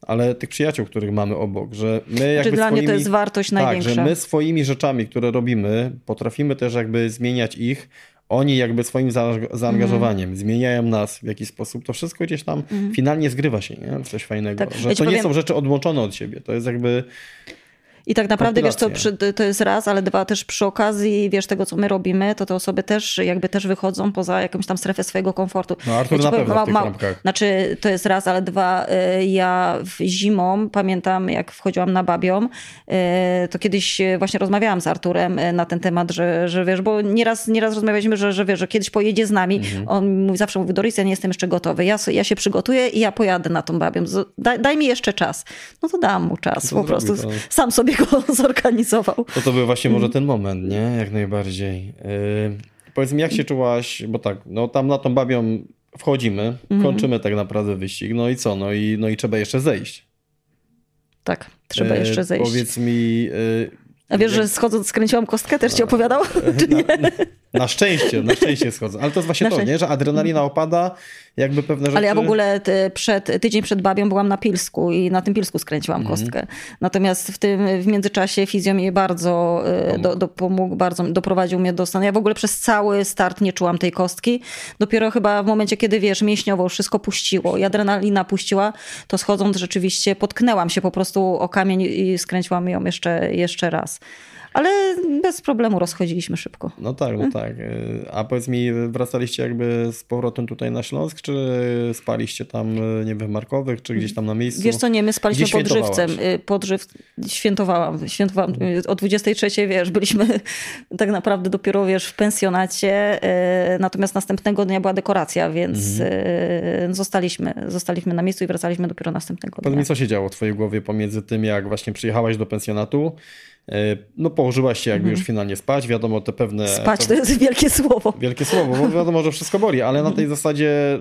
ale tych przyjaciół, których mamy obok, że my znaczy, jakby dla swoimi, mnie to jest wartość największa. Tak, że my swoimi rzeczami, które robimy, potrafimy też jakby zmieniać ich, oni jakby swoim zaangażowaniem mm. zmieniają nas w jakiś sposób, to wszystko gdzieś tam mm. finalnie zgrywa się, nie? Coś fajnego, tak. że ja to powiem... nie są rzeczy odłączone od siebie, to jest jakby i tak naprawdę, wiesz co, przy, to jest raz, ale dwa też przy okazji, wiesz, tego co my robimy, to te osoby też jakby też wychodzą poza jakąś tam strefę swojego komfortu. No Artur ja na powiem, pewno ma, w tych Znaczy, to jest raz, ale dwa, y, ja w zimą, pamiętam jak wchodziłam na Babią, y, to kiedyś właśnie rozmawiałam z Arturem y, na ten temat, że, że wiesz, bo nieraz, nieraz rozmawialiśmy, że, że wiesz, że kiedyś pojedzie z nami. Mhm. On mówi, zawsze mówi, Doris, ja nie jestem jeszcze gotowy. Ja, ja się przygotuję i ja pojadę na tą Babią. Daj, daj mi jeszcze czas. No to dam mu czas po prostu. To... Sam sobie go (laughs) zorganizował. To to był właśnie może ten moment, nie? Jak najbardziej. Yy, powiedz mi, jak się czułaś, bo tak, no tam na tą babią wchodzimy, mm. kończymy tak naprawdę wyścig, no i co? No i, no i trzeba jeszcze zejść. Tak, trzeba yy, jeszcze zejść. Powiedz mi... Yy, a wiesz, jak... że schodząc skręciłam kostkę, też ci opowiadał? (laughs) Czy nie? Na szczęście, na szczęście schodzą. Ale to jest właśnie na to, nie? że adrenalina opada, jakby pewne rzeczy... Ale ja w ogóle przed, tydzień przed Babią byłam na Pilsku i na tym Pilsku skręciłam mm. kostkę. Natomiast w tym w międzyczasie fizjo mi bardzo e, do, do, pomógł, bardzo doprowadził mnie do stanu. Ja w ogóle przez cały start nie czułam tej kostki. Dopiero chyba w momencie, kiedy wiesz, mięśniowo wszystko puściło i adrenalina puściła, to schodząc rzeczywiście potknęłam się po prostu o kamień i skręciłam ją jeszcze, jeszcze raz. Ale bez problemu rozchodziliśmy szybko. No tak, no tak. A powiedz mi, wracaliście jakby z powrotem tutaj na Śląsk, czy spaliście tam, nie wiem, Markowych, czy gdzieś tam na miejscu? Wiesz co, nie, my spaliśmy pod żywcem. Y, pod żyw... Świętowałam. Świętowałam. Hmm. O 23, wiesz, byliśmy (laughs) tak naprawdę dopiero, wiesz, w pensjonacie. Y, natomiast następnego dnia była dekoracja, więc hmm. zostaliśmy, zostaliśmy na miejscu i wracaliśmy dopiero następnego dnia. Powiedz mi, co się działo w twojej głowie pomiędzy tym, jak właśnie przyjechałaś do pensjonatu, no położyłaś się jakby już mhm. finalnie spać, wiadomo te pewne... Spać to, jest wielkie słowo. Wielkie słowo, bo wiadomo, że wszystko boli, ale na tej zasadzie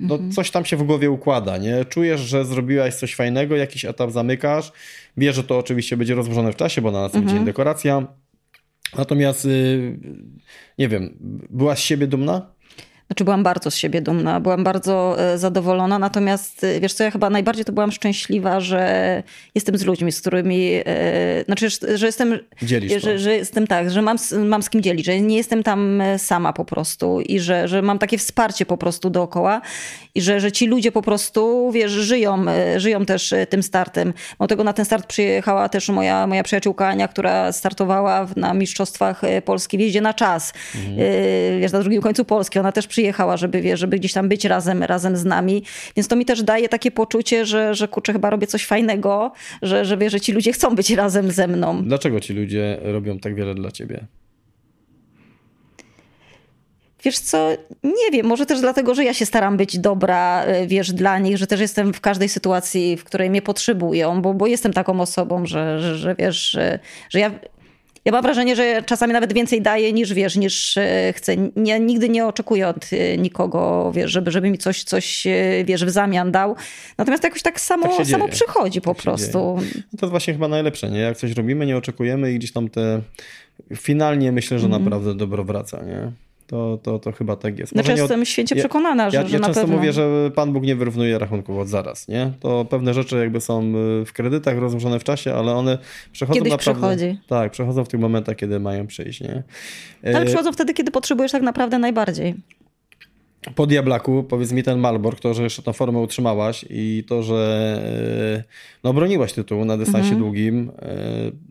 no mhm. coś tam się w głowie układa, nie? Czujesz, że zrobiłaś coś fajnego, jakiś etap zamykasz, wiesz, że to oczywiście będzie rozłożone w czasie, bo na następny dzień mhm. dekoracja, natomiast y, nie wiem, byłaś z siebie dumna? Znaczy byłam bardzo z siebie dumna, byłam bardzo e, zadowolona, natomiast e, wiesz co, ja chyba najbardziej to byłam szczęśliwa, że jestem z ludźmi, z którymi, e, znaczy, że jestem, że, że, jestem tak, że mam, mam z kim dzielić, że nie jestem tam sama po prostu i że, że mam takie wsparcie po prostu dookoła i że, że ci ludzie po prostu, wiesz, żyją, żyją też tym startem. Bo tego na ten start przyjechała też moja, moja przyjaciółka Ania, która startowała na Mistrzostwach Polski w jeździe na czas, mhm. wiesz, na drugim końcu Polski. Ona też przyjechała, żeby, wie, żeby gdzieś tam być razem, razem z nami. Więc to mi też daje takie poczucie, że, że kurczę, chyba robię coś fajnego, że, że wie, że ci ludzie chcą być razem ze mną. Dlaczego ci ludzie robią tak wiele dla ciebie? Wiesz co, nie wiem, może też dlatego, że ja się staram być dobra, e, wiesz, dla nich, że też jestem w każdej sytuacji, w której mnie potrzebują, bo, bo jestem taką osobą, że, że, że wiesz, że, że ja ja mam wrażenie, że czasami nawet więcej daję niż wiesz, niż e, chcę. Nie, nigdy nie oczekuję od e, nikogo, wiesz, żeby, żeby mi coś, coś e, wiesz, w zamian dał. Natomiast jakoś tak samo, tak samo przychodzi po tak prostu. No to jest właśnie chyba najlepsze, nie? Jak coś robimy, nie oczekujemy i gdzieś tam te finalnie myślę, że mm. naprawdę dobro wraca, nie? To, to, to chyba tak jest. Znaczy, jestem święcie przekonana, że, ja, ja że na często mówię, że Pan Bóg nie wyrównuje rachunków od zaraz, nie? To pewne rzeczy jakby są y, w kredytach rozłożone w czasie, ale one przechodzą Kiedyś naprawdę... przychodzi. Tak, przechodzą w tych momentach, kiedy mają przyjść, nie? Ale y, przychodzą wtedy, kiedy potrzebujesz tak naprawdę najbardziej. Po Diablaku, powiedz mi ten Malbork, to, że jeszcze tą formę utrzymałaś i to, że y, no, broniłaś tytułu na dystansie mhm. długim,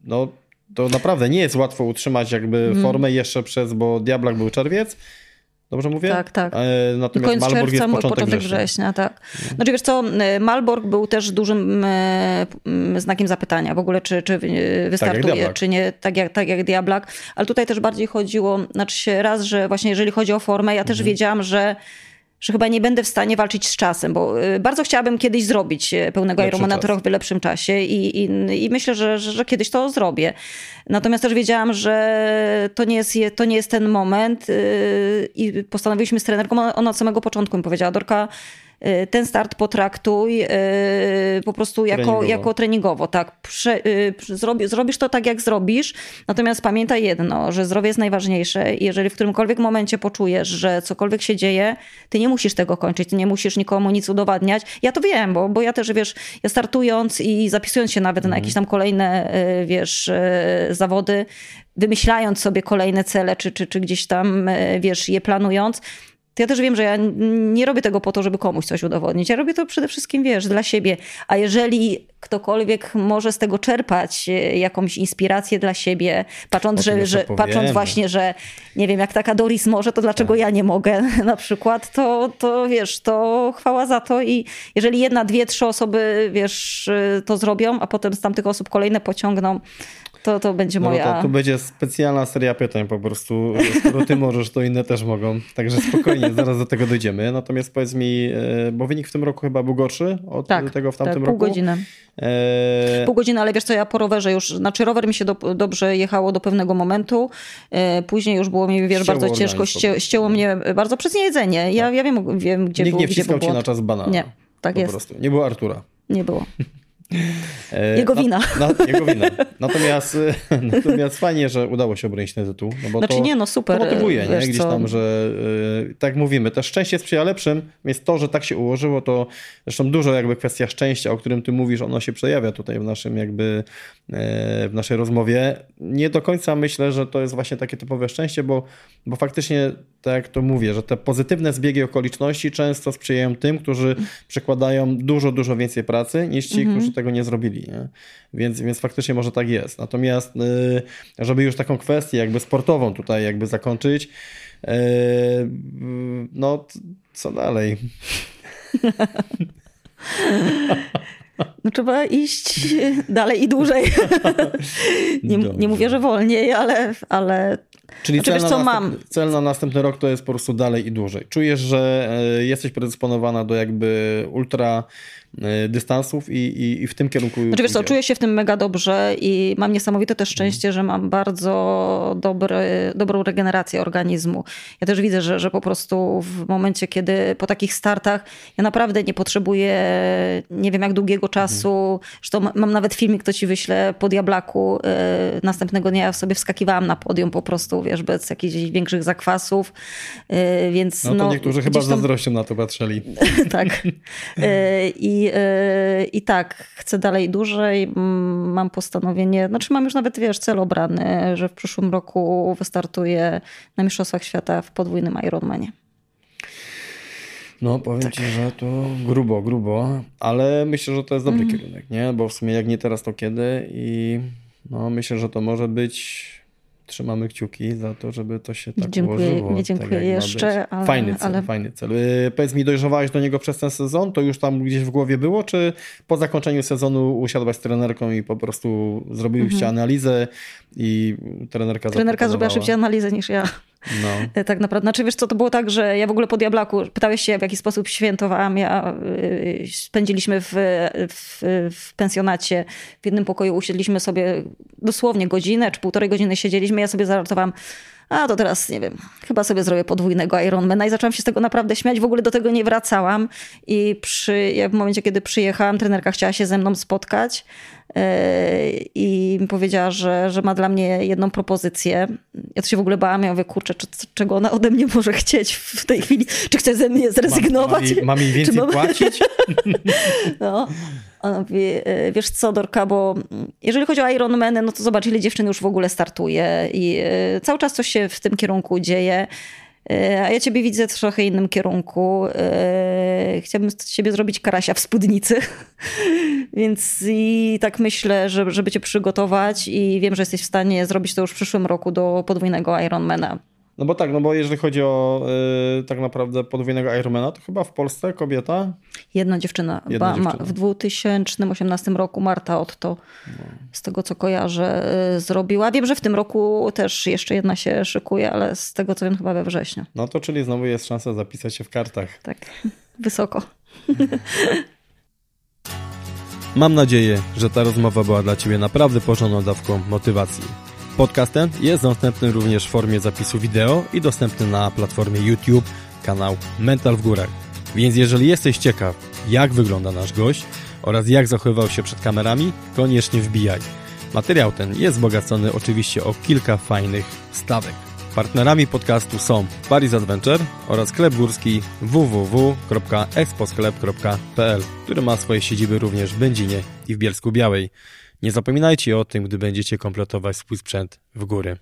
no to naprawdę nie jest łatwo utrzymać jakby mm. formę jeszcze przez, bo Diablak był czerwiec, Dobrze mówię? Tak, tak. E, natomiast Koniec Malborg czerwca, jest początek, początek września. września. tak. Znaczy wiesz co, e, Malborg był też dużym e, znakiem zapytania w ogóle, czy, czy wystartuje, tak czy nie, tak jak, tak jak Diablak. Ale tutaj też bardziej chodziło, znaczy się raz, że właśnie jeżeli chodzi o formę, ja też mhm. wiedziałam, że że chyba nie będę w stanie walczyć z czasem, bo y, bardzo chciałabym kiedyś zrobić y, pełnego Ironmana w lepszym czasie i, i, i myślę, że, że, że, kiedyś to zrobię. Natomiast też wiedziałam, że to nie jest, to nie jest ten moment y, i postanowiliśmy z trenerką, ona od samego początku mi powiedziała, Dorka, ten start potraktuj y, po prostu jako treningowo, jako treningowo tak. Prze, y, zrobisz to tak, jak zrobisz, natomiast pamiętaj jedno, że zdrowie jest najważniejsze i jeżeli w którymkolwiek momencie poczujesz, że cokolwiek się dzieje, ty nie musisz tego kończyć, ty nie musisz nikomu nic udowadniać. Ja to wiem, bo, bo ja też, wiesz, ja startując i zapisując się nawet mhm. na jakieś tam kolejne, wiesz, zawody, wymyślając sobie kolejne cele, czy, czy, czy gdzieś tam, wiesz, je planując, ja też wiem, że ja nie robię tego po to, żeby komuś coś udowodnić. Ja robię to przede wszystkim, wiesz, dla siebie. A jeżeli ktokolwiek może z tego czerpać e, jakąś inspirację dla siebie, patrząc, że, że patrząc właśnie, że nie wiem, jak taka Doris może, to dlaczego tak. ja nie mogę (laughs) na przykład, to, to wiesz, to chwała za to i jeżeli jedna, dwie, trzy osoby, wiesz, e, to zrobią, a potem z tamtych osób kolejne pociągną, to, to będzie moja... No, to, to będzie specjalna seria pytań po prostu. Skoro ty możesz, to inne też mogą. Także spokojnie, zaraz do tego dojdziemy. Natomiast powiedz mi, e, bo wynik w tym roku chyba był gorszy od tak, tego w tamtym tak, pół roku? Godziny. E... Pół godziny, ale wiesz co, ja po rowerze już, znaczy rower mi się do, dobrze jechało do pewnego momentu. E, później już było mi, wiesz, ścięło bardzo ciężko, ście, ścięło mnie bardzo przez niejedzenie. Ja, tak. ja wiem, wiem, gdzie Nikt było, nie wciskał cię na czas banana. Nie, tak po jest. Prostu. Nie było Artura. Nie było. (laughs) E, jego wina. Na, na, jego wina. (laughs) Natomiast, natomiast fajnie, że udało się obronić ten tytuł. No bo znaczy to, nie, no super. To motywuje, nie? Gdzieś tam, że yy, tak mówimy, też szczęście sprzyja lepszym, więc to, że tak się ułożyło, to zresztą dużo jakby kwestia szczęścia, o którym ty mówisz, ono się przejawia tutaj w naszym jakby w naszej rozmowie. Nie do końca myślę, że to jest właśnie takie typowe szczęście, bo, bo faktycznie tak jak to mówię, że te pozytywne zbiegi okoliczności często sprzyjają tym, którzy przekładają dużo, dużo więcej pracy niż ci, mhm. którzy tego nie zrobili. Nie? Więc, więc faktycznie może tak jest. Natomiast, y, żeby już taką kwestię jakby sportową tutaj jakby zakończyć, y, no co dalej? (laughs) No trzeba iść dalej i dłużej. (laughs) nie, nie mówię, że wolniej, ale, ale Czyli znaczy, cel, na co mam. cel na następny rok to jest po prostu dalej i dłużej. Czujesz, że e, jesteś predysponowana do jakby ultra dystansów i, i, i w tym kierunku. Znaczy, wiesz co, czuję się w tym mega dobrze i mam niesamowite też szczęście, że mam bardzo dobry, dobrą regenerację organizmu. Ja też widzę, że, że po prostu w momencie, kiedy po takich startach ja naprawdę nie potrzebuję nie wiem jak długiego czasu. Zresztą mam nawet filmik, to ci wyślę po Diablaku. E, następnego dnia sobie wskakiwałam na podium po prostu, wiesz, bez jakichś większych zakwasów. E, więc, no to no, niektórzy chyba z zazdrością na to patrzyli. (laughs) tak. I Y, I, tak, chcę dalej dłużej. Mam postanowienie, znaczy mam już nawet, wiesz, cel obrany, że w przyszłym roku wystartuję na Mistrzostwach Świata w podwójnym Ironmanie. No, powiem tak. ci, że to grubo, grubo, ale myślę, że to jest dobry mm. kierunek, nie? Bo w sumie jak nie teraz, to kiedy i no, myślę, że to może być trzymamy kciuki za to, żeby to się tak dziękuję, ułożyło. Nie dziękuję tak, jeszcze. Ale, fajny cel, ale... fajny cel. Y, powiedz mi, dojrzewałeś do niego przez ten sezon? To już tam gdzieś w głowie było, czy po zakończeniu sezonu usiadłaś z trenerką i po prostu zrobiliście mhm. analizę i trenerka Trenerka zrobiła szybciej analizę niż ja. No. E, tak naprawdę. Znaczy wiesz co, to było tak, że ja w ogóle po Diablaku, pytałeś się w jaki sposób świętowałam. Ja, y, spędziliśmy w, w, w, pensjonacie, w jednym pokoju usiedliśmy sobie dosłownie godzinę czy półtorej godziny siedzieliśmy. Ja sobie zażartowałam, a to teraz, nie wiem, chyba sobie zrobię podwójnego Ironmana i zaczęłam się z tego naprawdę śmiać. W ogóle do tego nie wracałam i przy, ja w momencie, kiedy przyjechałam, trenerka chciała się ze mną spotkać e, i mi powiedziała, że, że ma dla mnie jedną propozycję. Ja to się w ogóle bałam, ja mówię, kurczę, czy, czego ona ode mnie może chcieć w tej chwili? Czy chce ze mnie zrezygnować? Mam, mam jej więcej mam... płacić? (laughs) no. Mówi, e, wiesz co, Dorka, bo jeżeli chodzi o Ironmany, no to zobacz, ile dziewczyn już w ogóle startuje i e, cały czas coś się w tym kierunku dzieje. E, a ja ciebie widzę w trochę innym kierunku. Chciałabym z ciebie zrobić karasia w spódnicy. (laughs) Więc i tak myślę, że, żeby cię przygotować i wiem, że jesteś w stanie zrobić to już w przyszłym roku do podwójnego Ironmana. No bo tak, no bo jeżeli chodzi o y, tak naprawdę podwójnego Ironmana, to chyba w Polsce kobieta? Jedna dziewczyna. Jedna dziewczyna. Ma, w 2018 roku Marta Otto, no. z tego co kojarzę, y, zrobiła. Wiem, że w tym roku też jeszcze jedna się szykuje, ale z tego co wiem chyba we wrześniu. No to czyli znowu jest szansa zapisać się w kartach. Tak, (laughs) wysoko. (laughs) Mam nadzieję, że ta rozmowa była dla Ciebie naprawdę porządną dawką motywacji. Podcast ten jest dostępny również w formie zapisu wideo i dostępny na platformie YouTube, kanał Mental w Górach. Więc jeżeli jesteś ciekaw, jak wygląda nasz gość oraz jak zachowywał się przed kamerami, koniecznie wbijaj. Materiał ten jest wzbogacony oczywiście o kilka fajnych stawek. Partnerami podcastu są Paris Adventure oraz sklep górski www.exposklep.pl, który ma swoje siedziby również w Będzinie i w Bielsku Białej. Nie zapominajcie o tym, gdy będziecie kompletować swój sprzęt w góry.